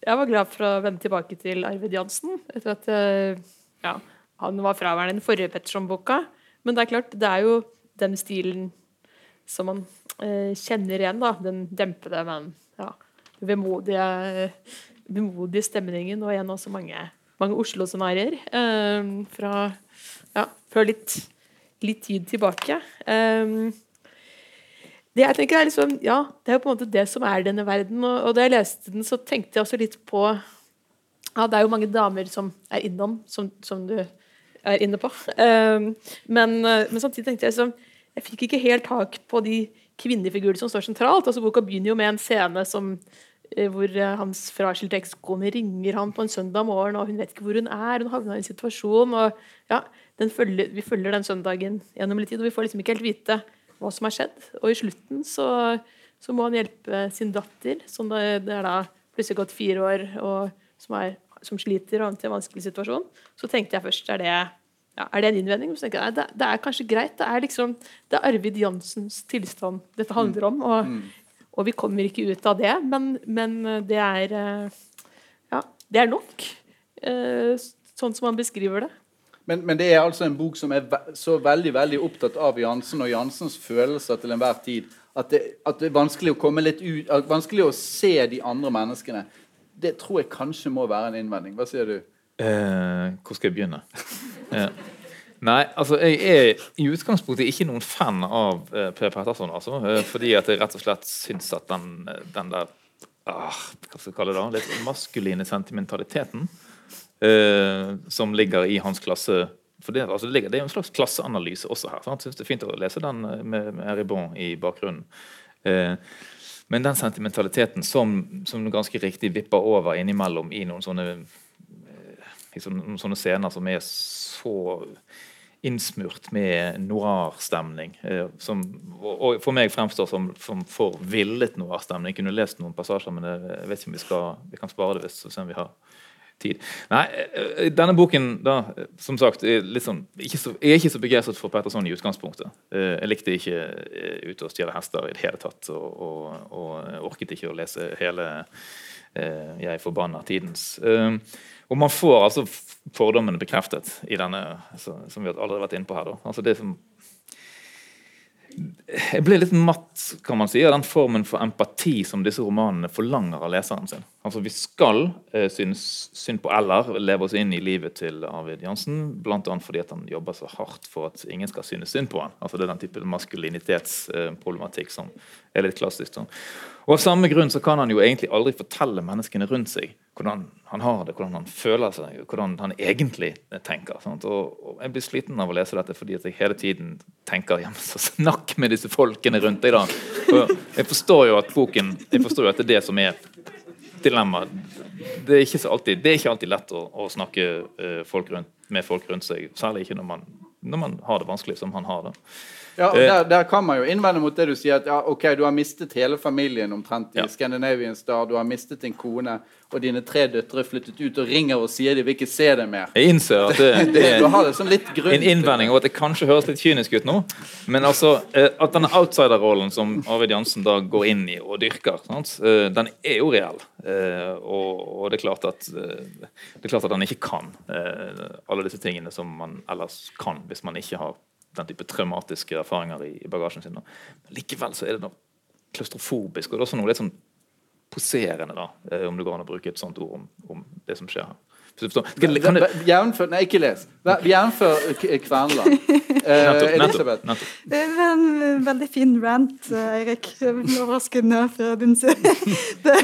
jeg, var glad for å vende tilbake til Arvid Jansen. Etter at uh, ja, han var fraværende i den forrige Petterson-boka. Men det er klart, det er jo den stilen som man eh, kjenner igjen. da, Den dempede, men ja, vemodige, vemodige stemningen. Og igjen også mange, mange Oslo-scenarioer eh, fra, ja, fra litt, litt, tid tilbake. Eh, det jeg tenker er liksom, ja, det er jo på en måte det som er denne verden. Og, og da jeg leste den, så tenkte jeg også litt på ja, Det er jo mange damer som er innom, som, som du er inne på. Um, men, men, samtidig tenkte jeg liksom jeg fikk ikke helt tak på de kvinnefigurene som står sentralt. altså Boka begynner jo med en scene som, eh, hvor eh, hans fraskilte ekskone ringer han på en søndag morgen, og hun vet ikke hvor hun er. Hun havner i en situasjon. og ja, følger, Vi følger den søndagen gjennom litt tid, og vi får liksom ikke helt vite hva som har skjedd. Og i slutten så, så må han hjelpe sin datter, som det, det er da plutselig gått fire år, og som, er, som sliter og havnet i en vanskelig situasjon. Så tenkte jeg først er det, ja, er det en innvending? Jeg, det, det, er kanskje greit. Det er liksom det er Arvid Jansens tilstand dette handler om. Og, mm. og vi kommer ikke ut av det, men, men det er ja, det er nok. Eh, sånn som han beskriver det. Men, men, det er altså en bok som er ve så veldig veldig opptatt av Jansen og Jansens følelser til enhver tid at det, at det, er vanskelig å komme litt ut, vanskelig å se de andre menneskene. Det tror jeg kanskje må være en innvending. Hva sier du? Eh, hvor skal jeg begynne? eh, nei, altså jeg er i utgangspunktet ikke noen fan av eh, Per Petterson. Altså, eh, fordi at jeg rett og slett syns at den, den der ah, hva skal jeg kalle det, da, litt maskuline sentimentaliteten eh, som ligger i hans klasse for det, altså det, ligger, det, er en slags klasseanalyse også her. Sant? Synes Det er fint å lese den eh, med, med Eribon i bakgrunnen. Eh, men den sentimentaliteten som, som, ganske riktig vipper over innimellom i noen sånne, eh, i sånne, sånne scener som er så innsmurt med noir-stemning. Eh, og for meg fremstår som, som for villet noir-stemning. Jeg kunne lest noen passasjer, men jeg vet ikke om vi, skal, vi kan spare det hvis så ser vi har tid. Nei, eh, denne boken, da, som sagt, er litt sånn, så, jeg er ikke så begeistret for Petterson i utgangspunktet. Eh, jeg likte ikke Ute og stjele hester i det hele tatt, og, og, og orket ikke å lese hele Jeg forbanner tidens. Og man får altså fordommene bekreftet i denne, altså, som vi allerede har vært inne på her. Altså det som jeg ble litt matt kan man si, av den formen for empati som disse romanene forlanger av leseren sin. Altså Vi skal eh, synes synd på Eller leve oss inn i livet til Arvid Jansen, bl.a. fordi at han jobber så hardt for at ingen skal synes synd på han. Altså Det er den type maskulinitetsproblematikk eh, som er litt klassisk. Sånn. Og Av samme grunn så kan han jo egentlig aldri fortelle menneskene rundt seg hvordan han har det, hvordan han føler seg, hvordan han egentlig tenker. Og, og, Jeg blir sliten av å lese dette fordi jeg hele tiden tenker ja, så snakk med disse folkene rundt deg. da. Og jeg forstår jo at boken, jeg forstår jo at det er det som er dilemmaet. Det er ikke, alltid, det er ikke alltid lett å, å snakke uh, folk rundt, med folk rundt seg, særlig ikke når man, når man har det vanskelig som han har det. Ja, og der, der, kan man jo innvende mot det du sier, at ja, ok, du har mistet hele familien omtrent i ja. Scandinavian Star. Du har mistet din kone, og dine tre døtre flyttet ut og ringer og sier de vil ikke se deg mer. Jeg innser at det, det, er en innvending, og at det kanskje høres litt kynisk ut nå, men altså eh, at denne outsider-rollen som Arvid Jansen da går inn i og dyrker, sant? Eh, den er jo reell. Eh, og det, er klart at, det er klart at han ikke kan alle disse tingene som man ellers kan hvis man ikke har den type traumatiske erfaringer i, i bagasjen sin. Men likevel så er det noe klaustrofobisk, og det er også noe litt sånn poserende, da, eh, om det går an å bruke et sånt ord om, om det som skjer her. Jevnfør Nei, ikke les. Jevnfør Kverneland. Eh, Elisabeth. Det var en veldig fin rant, Eirik. Overraskende fra din side.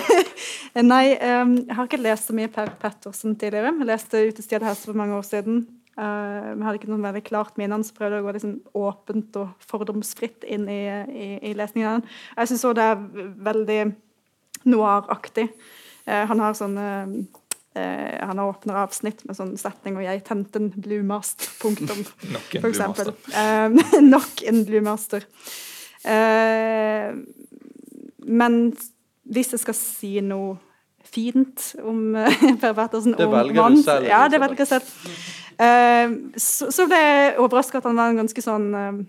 nei, um, jeg har ikke lest så mye Per Pettersen tidligere. Jeg leste 'Utestedet' hest' for mange år siden. Uh, vi hadde ikke noe veldig klart minne, så prøvde å gå liksom åpent og fordomsfritt inn i, i, i lesningen. Jeg syns òg det er veldig noir-aktig. Uh, han har sånn uh, han åpner avsnitt med sånn setning og 'jeg tente en Blue nok en bluemaster. Uh, nok en Blue Master. men hvis jeg skal si noe fint om Per Pettersen Det velger du selv. Ja, det velger jeg selv. Uh, så, så, ble jeg overraska at han var en ganske sånn uh,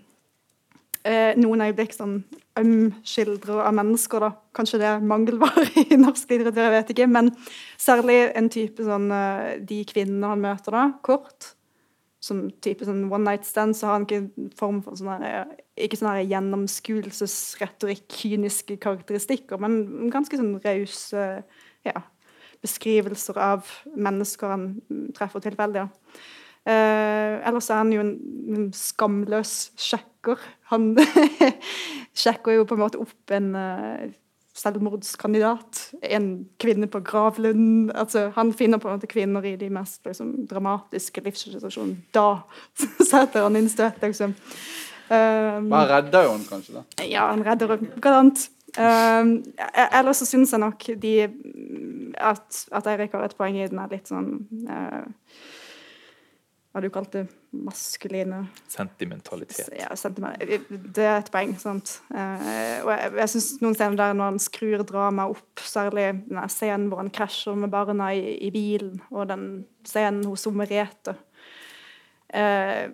Noen øyeblikk sånn øm skildrer av mennesker, da. Kanskje det er mangelvare i norsk litteratur, jeg vet ikke. Men særlig en type sånn uh, De kvinnene han møter, da, kort. Som type sånn one night stand, så har han ikke form for sånn her Ikke sånn her gjennomskuelsesretorikk, kyniske karakteristikker, men ganske sånn rause ja, beskrivelser av mennesker han treffer tilfeldig. Ja. Eh, ellers er han jo en, en skamløs sjekker. Han sjekker jo på en måte opp en uh, selvmordskandidat. En kvinne på gravlunden. Altså, han finner på en måte kvinner i de mest liksom, dramatiske livssituasjonene. Da setter han inn støt, liksom. Um, han redder jo han kanskje, da? Ja, han redder garant. Um, ellers så syns jeg nok de, at, at Eirik har et poeng i den er litt sånn uh, Hva du kalte maskuline Sentimentalitet. ja, sentiment. Det er et poeng. sant? Uh, og jeg, jeg synes noen scener der når han skrur dramaet opp, særlig den scenen hvor han krasjer med barna i, i bilen, og den scenen hos Merete eh,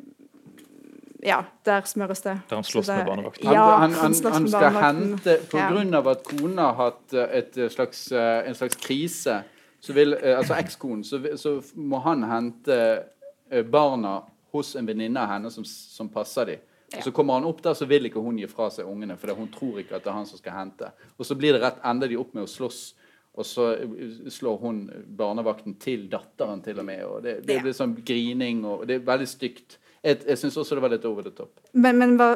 Ja, der smøres det. Der han slåss med barnevakten. Han, Ja, han, han, han, han skal hente Pga. At kona har hatt eh, et slags, eh, en slags krise, så vil, eh, altså ekskonen, så, så må han hente barna hos en venninne av henne som, som passer dem. Og Så kommer han opp der, så vil ikke hun gi fra seg ungene, for hun tror ikke at det er han som skal hente. Og så blir det rett, ender de opp med å slåss, og så slår hun barnevakten til datteren til og med. og Det, det blir sånn grining, og det er veldig stygt. Jeg, jeg syns også det var litt over the top. Men, men hva-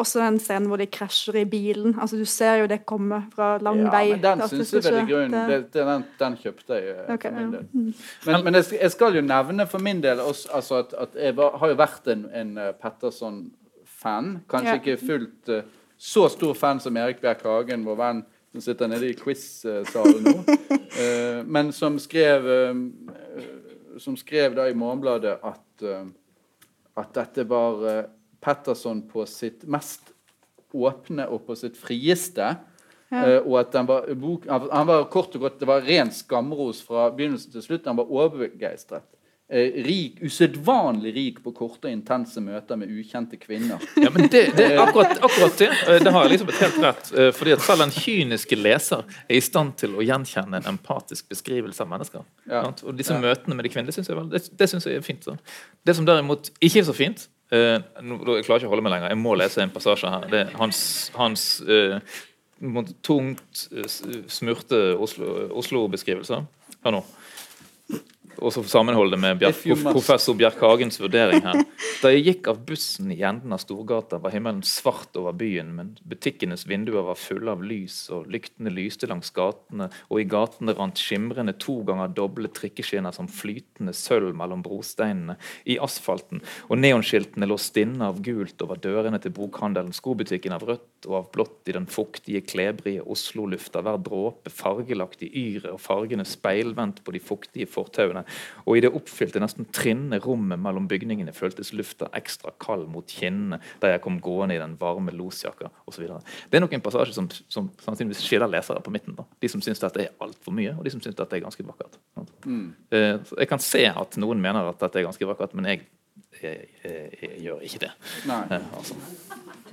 også den scenen hvor de krasjer i bilen. altså Du ser jo det komme fra lang Ja, vei. men den syns jeg skal vel i grunnen Det- det, den, den kjøpte jeg okay, for min ja. del. Men, men jeg, skal- jeg skal jo nevne for min del også, altså at, at jeg var, har jo vært en, en eh, Petterson-fan. Kanskje Ja. ikke fullt uh, så stor fan som Erik Bjerk Hagen, vår venn som sitter nede i quiz-salen nå. uh, men som skrev, uh, som skrev da i Morgenbladet at, eh, at dette var eh, Petterson på sitt mest åpne og på sitt frieste. Eh, og at var, han var kort og godt, Det var ren skamros fra begynnelsen til slutt. Han var overbegeistret. Eh, rik, Usedvanlig rik på korte og intense møter med ukjente kvinner. Ja, men det, det, akkurat, akkurat det, eh, det har Elisabeth helt rett. eh, Fordi at selv en kyniske leser er i stand til å gjenkjenne en empatisk beskrivelse av mennesker. Ja. Og disse Ja. møtene med de kvinnelige synes jeg, vel- det, det synes jeg er fint. Så. Det som derimot ikke er så fint uh, nå, Jeg klarer ikke å holde meg lenger. Jeg må lese en passasje her. Det er hans, hans måte tungt uh, smurte Oslo- Oslo-beskrivelser. Hør nå. Og så sammenholde det med must. professor Bjerk Hagens vurdering her. Da jeg gikk av bussen i enden av Storgata, var himmelen svart over byen, men butikkenes vinduer var fulle av lys, og lyktene lyste langs gatene, og i gatene rant skimrende to ganger doble trikkeskinner som flytende sølv mellom brosteinene i asfalten, og neonskiltene lå stinne av gult over dørene til bokhandelen, skobutikken av rødt og av blått i den fuktige, klebrige Oslo-lufta, hver dråpe fargelagt i yret og fargene speilvendt på de fuktige fortauene, og i det oppfylte, nesten trinne rommet mellom bygningene føltes lufta ekstra kald mot kinnene da jeg kom gående i den varme losjakka osv. Det er nok en passasje som, som sannsynligvis skiller lesere på midten. da. De som syns dette er altfor mye, og de som syns dette er ganske vakkert. Mm. jeg kan se at noen mener at dette er ganske vakkert, men jeg, jeg, jeg, jeg gjør ikke det. Eh, altså.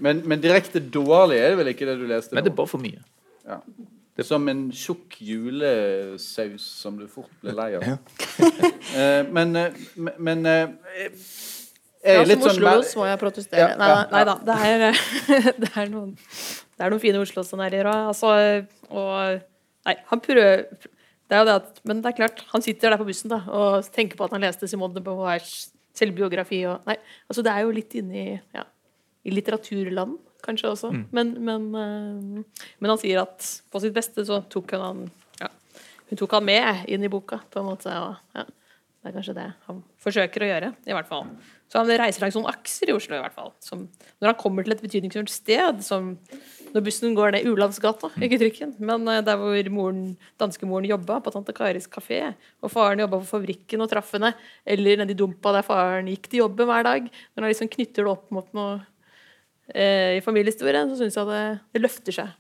Men, men direkte dårlig er det vel ikke det du leste? Men det er bare for mye. Ja. Som en tjukk julesaus som du fort blir lei av. Eh, men eh, men- men eh, jeg Ja, er litt som sånn Oslo må jeg protestere. Ja, nei, ja, nei, nei da. Det er, det er, noen, det er noen fine Oslo-scenarioer òg. Altså, og Nei, han prøver det er jo det at, Men det er klart, han sitter der på bussen da, og tenker på at han leste Simone de Beauvoirs selvbiografi. Og, nei, altså Det er jo litt inne i, ja, i litteraturland, kanskje også. Men, men, eh, men han sier at på sitt beste så tok hun han ja, Hun tok han med inn i boka, på en måte. Og, ja, det er kanskje det han forsøker å gjøre, i hvert fall. Så han reiser langs noen akser i Oslo, i hvert fall. Som, når han kommer til et betydningsfullt sted, som når bussen går ned Ulandsgata, ikke Trykken, men eh, der hvor moren, danskemoren jobba, på Tante Karis kafé, og faren jobba på fabrikken og traff henne, eller nedi dumpa der faren gikk til jobben hver dag, når han liksom knytter det opp mot noe eh, i familiehistorien, så syns jeg det, det løfter seg.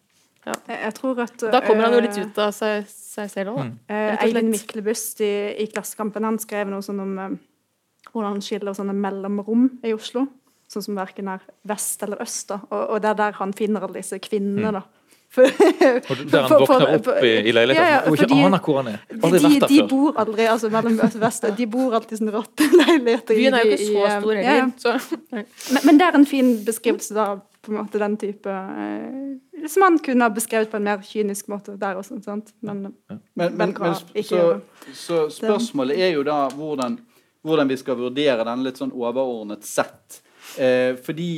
Ja. Jeg, jeg tror at Da kommer han jo litt eh, ut av seg, seg selv òg, da. Eh, Rett og. Eivind Myklebust i, i Klassekampen han skrev noe sånn om eh, hvordan han skiller sånne mellomrom i Oslo. Sånn som verken er vest eller øst. da. Og, og det er der han finner alle disse kvinnene. da. For, der han våkner opp i, i leiligheten Ja, ja, og ikke aner hvor han er. de, Aldri de, vært der de før. bor aldri altså mellom øst og vest. De bor alltid i sånne ratteleiligheter. leiligheter. Byen er jo ikke så eh, stor ja, heller. ja. Men, men det er en fin beskrivelse da, på en måte den type eh, Som han kunne ha beskrevet på en mer kynisk måte der også. sant? Men, Men, men, Men hva men ikke så, så spørsmålet er jo da hvordan, hvordan vi skal vurdere den litt sånn overordnet sett. Eh, fordi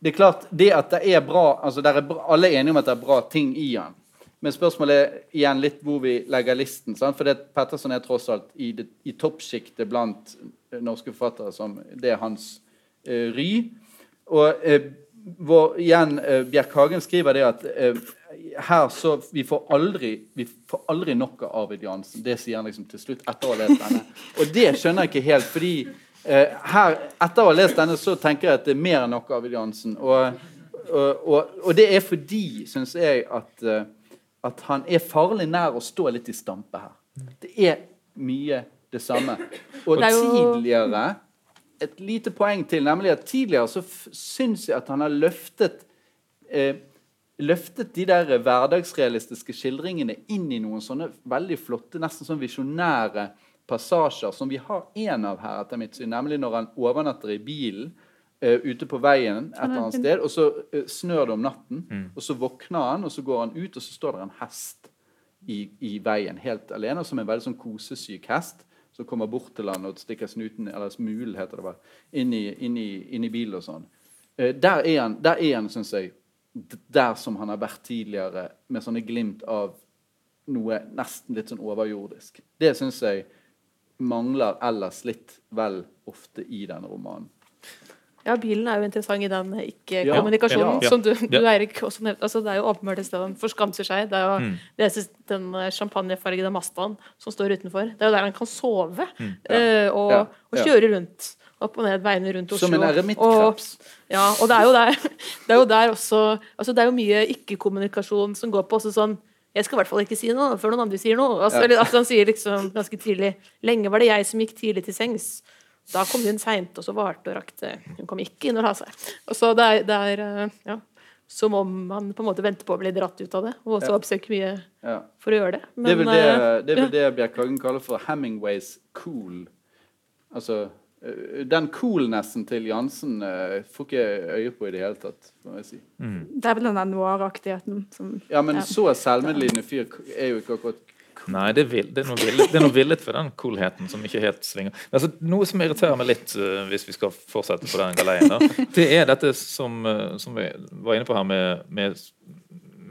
det er klart, det at det er bra altså er bra, Alle er enige om at det er bra ting i han. Men spørsmålet er igjen litt hvor vi legger listen. Sant? For det, Petterson er tross alt i, det- i toppsjiktet blant eh, norske forfattere. som Det er hans eh, ry. Og eh, hvor, igjen, eh, Bjerk Hagen skriver det at eh, her så vi får aldri vi får aldri nok av Arvid Jansen. Det sier han liksom til slutt etter å ha lest denne. Og det skjønner jeg ikke helt, fordi her, etter å ha lest denne så tenker jeg at det er mer enn nok av Jansen. Og, og, og, og det er fordi, syns jeg, at, eh, at han er farlig nær å stå litt i stampe her. Det er mye det samme. Og Det er jo- tidligere Et lite poeng til, nemlig at tidligere så syns jeg at han har løftet eh, løftet de der hverdagsrealistiske skildringene inn i noen sånne veldig flotte, nesten sånn visjonære passasjer, som vi har en av her, etter mitt syn, nemlig når han overnatter i bilen uh, ute på veien et eller annet sted, og så uh, snør det om natten, og så våkner han, og så går han ut, og så står det en hest i, i veien helt alene, som en veldig sånn kosesyk hest, som kommer bort til han og stikker snuten, eller smulen heter det bare, inn i, inn i, inn i bilen og sånn. Eh, der er han, der er han, synes jeg, der som han har vært tidligere, med sånne glimt av noe nesten litt sånn overjordisk. Det syns jeg mangler ellers litt vel ofte i denne romanen. Ja, bilen er jo interessant i den ikke-kommunikasjonen ja. som du, du. Eirik, også nevnte. Altså, det er jo åpenbart et sted han forskamser seg. Det er jo Mm. det er den eh, champagnefargede Mastaen som står utenfor. Det er jo der han kan sove eh, og, Ja. og kjøre rundt. Opp og ned veiene rundt Oslo. Som en Og, eremittkreps. ja, og det er jo der, det er jo der også altså Det er jo mye ikke-kommunikasjon som går på også sånn jeg skal i hvert fall ikke si noe før noen andre sier noe. Altså, Ja. eller, altså, han sier liksom ganske tidlig Lenge var det jeg som gikk tidlig til sengs. Da kom hun seint, og så varte og rakte. Hun kom ikke inn og la seg. Og så det er, det er eh, ja, som om han på en måte venter på å bli dratt ut av det, og også Ja. oppsøker mye Ja. for å gjøre det. Det er vel det, eh, det, er vel det Bjerkhagen kaller for Hemingways cool. Altså Den coolnessen til Jansen uh, får ikke øye på i det hele tatt. må jeg si. Det er vel den noir-aktigheten som Ja, men Ja. så selvmedlidende fyr er jo ikke akkurat Nei, det er, vill, det, er noe villet, det er noe villet ved den coolheten som ikke helt svinger. Altså, noe som irriterer meg litt, uh, hvis vi skal fortsette på den galeien, da, det er dette som, uh, som vi var inne på her med, med,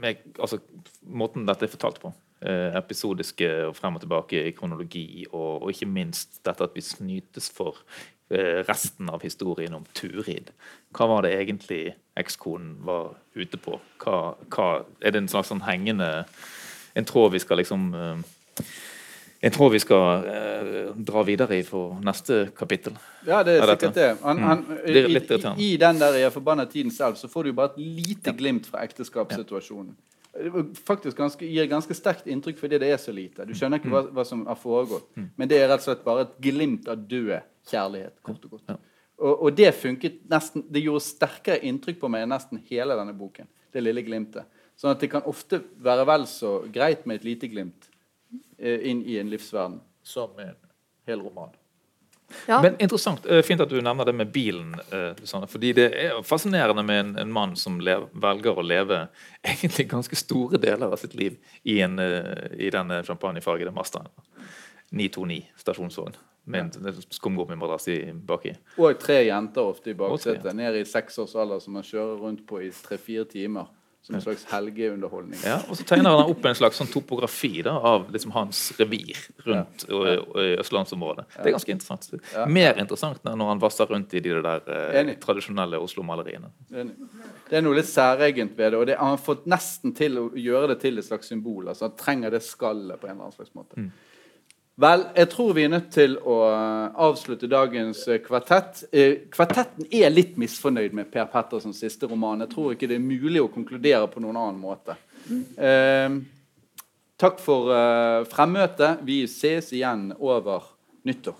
med altså, måten dette er fortalt på. Eh, episodiske og frem og tilbake i kronologi, og, og ikke minst dette at vi snytes for eh, resten av historien om Turid. Hva var det egentlig ekskonen var ute på? Hva, hva, er det en slags sånn hengende en tråd vi skal liksom eh, En tråd vi skal eh, dra videre i for neste kapittel. Ja, det er Er sikkert det. Han, han, Det er i, i, I den der jeg forbanna tiden selv, så får du bare et lite glimt fra ekteskapssituasjonen. Var Faktisk ganske, gir ganske sterkt inntrykk fordi det er så lite. Du skjønner ikke hva, hva som har foregått. Men det er rett og slett bare et glimt av død kjærlighet. kort og godt. Og, og det funket nesten, det gjorde sterkere inntrykk på meg enn nesten hele denne boken. Det lille glimtet. Sånn at det kan ofte være vel så greit med et lite glimt eh, inn i en livsverden som en hel roman. Ja. Men interessant, eh, Fint at du nevner det med bilen. eh, Susanne, fordi Det er fascinerende med en, en mann som lev, velger å leve egentlig ganske store deler av sitt liv i, en, eh, i denne champagnefargede Mazdaen. 929 stasjonsvogn med en skumgummimadrass i baki. Og tre jenter ofte i baksetet. Ned i seksårsalder alder som man kjører rundt på i tre-fire timer. Som en slags helgeunderholdning. Ja, og så tegner han opp en slags sånn topografi da, av liksom hans revir rundt ja. og, i østlandsområdet. Det er ganske interessant. Ja. Mer interessant enn når han vasser rundt i de der eh, tradisjonelle Oslo-maleriene. Det er- Det er noe litt særegent ved det. Og det, han har fått nesten til å gjøre det til et slags symbol. altså Han trenger det skallet på en eller annen slags måte. Mm. Vel, jeg tror vi er nødt til å eh, avslutte dagens eh, kvartett. Eh, Kvartetten er litt misfornøyd med Per Pettersens siste roman. Jeg tror ikke det er mulig å konkludere på noen annen måte. Eh, takk for eh, fremmøtet. Vi ses igjen over nyttår.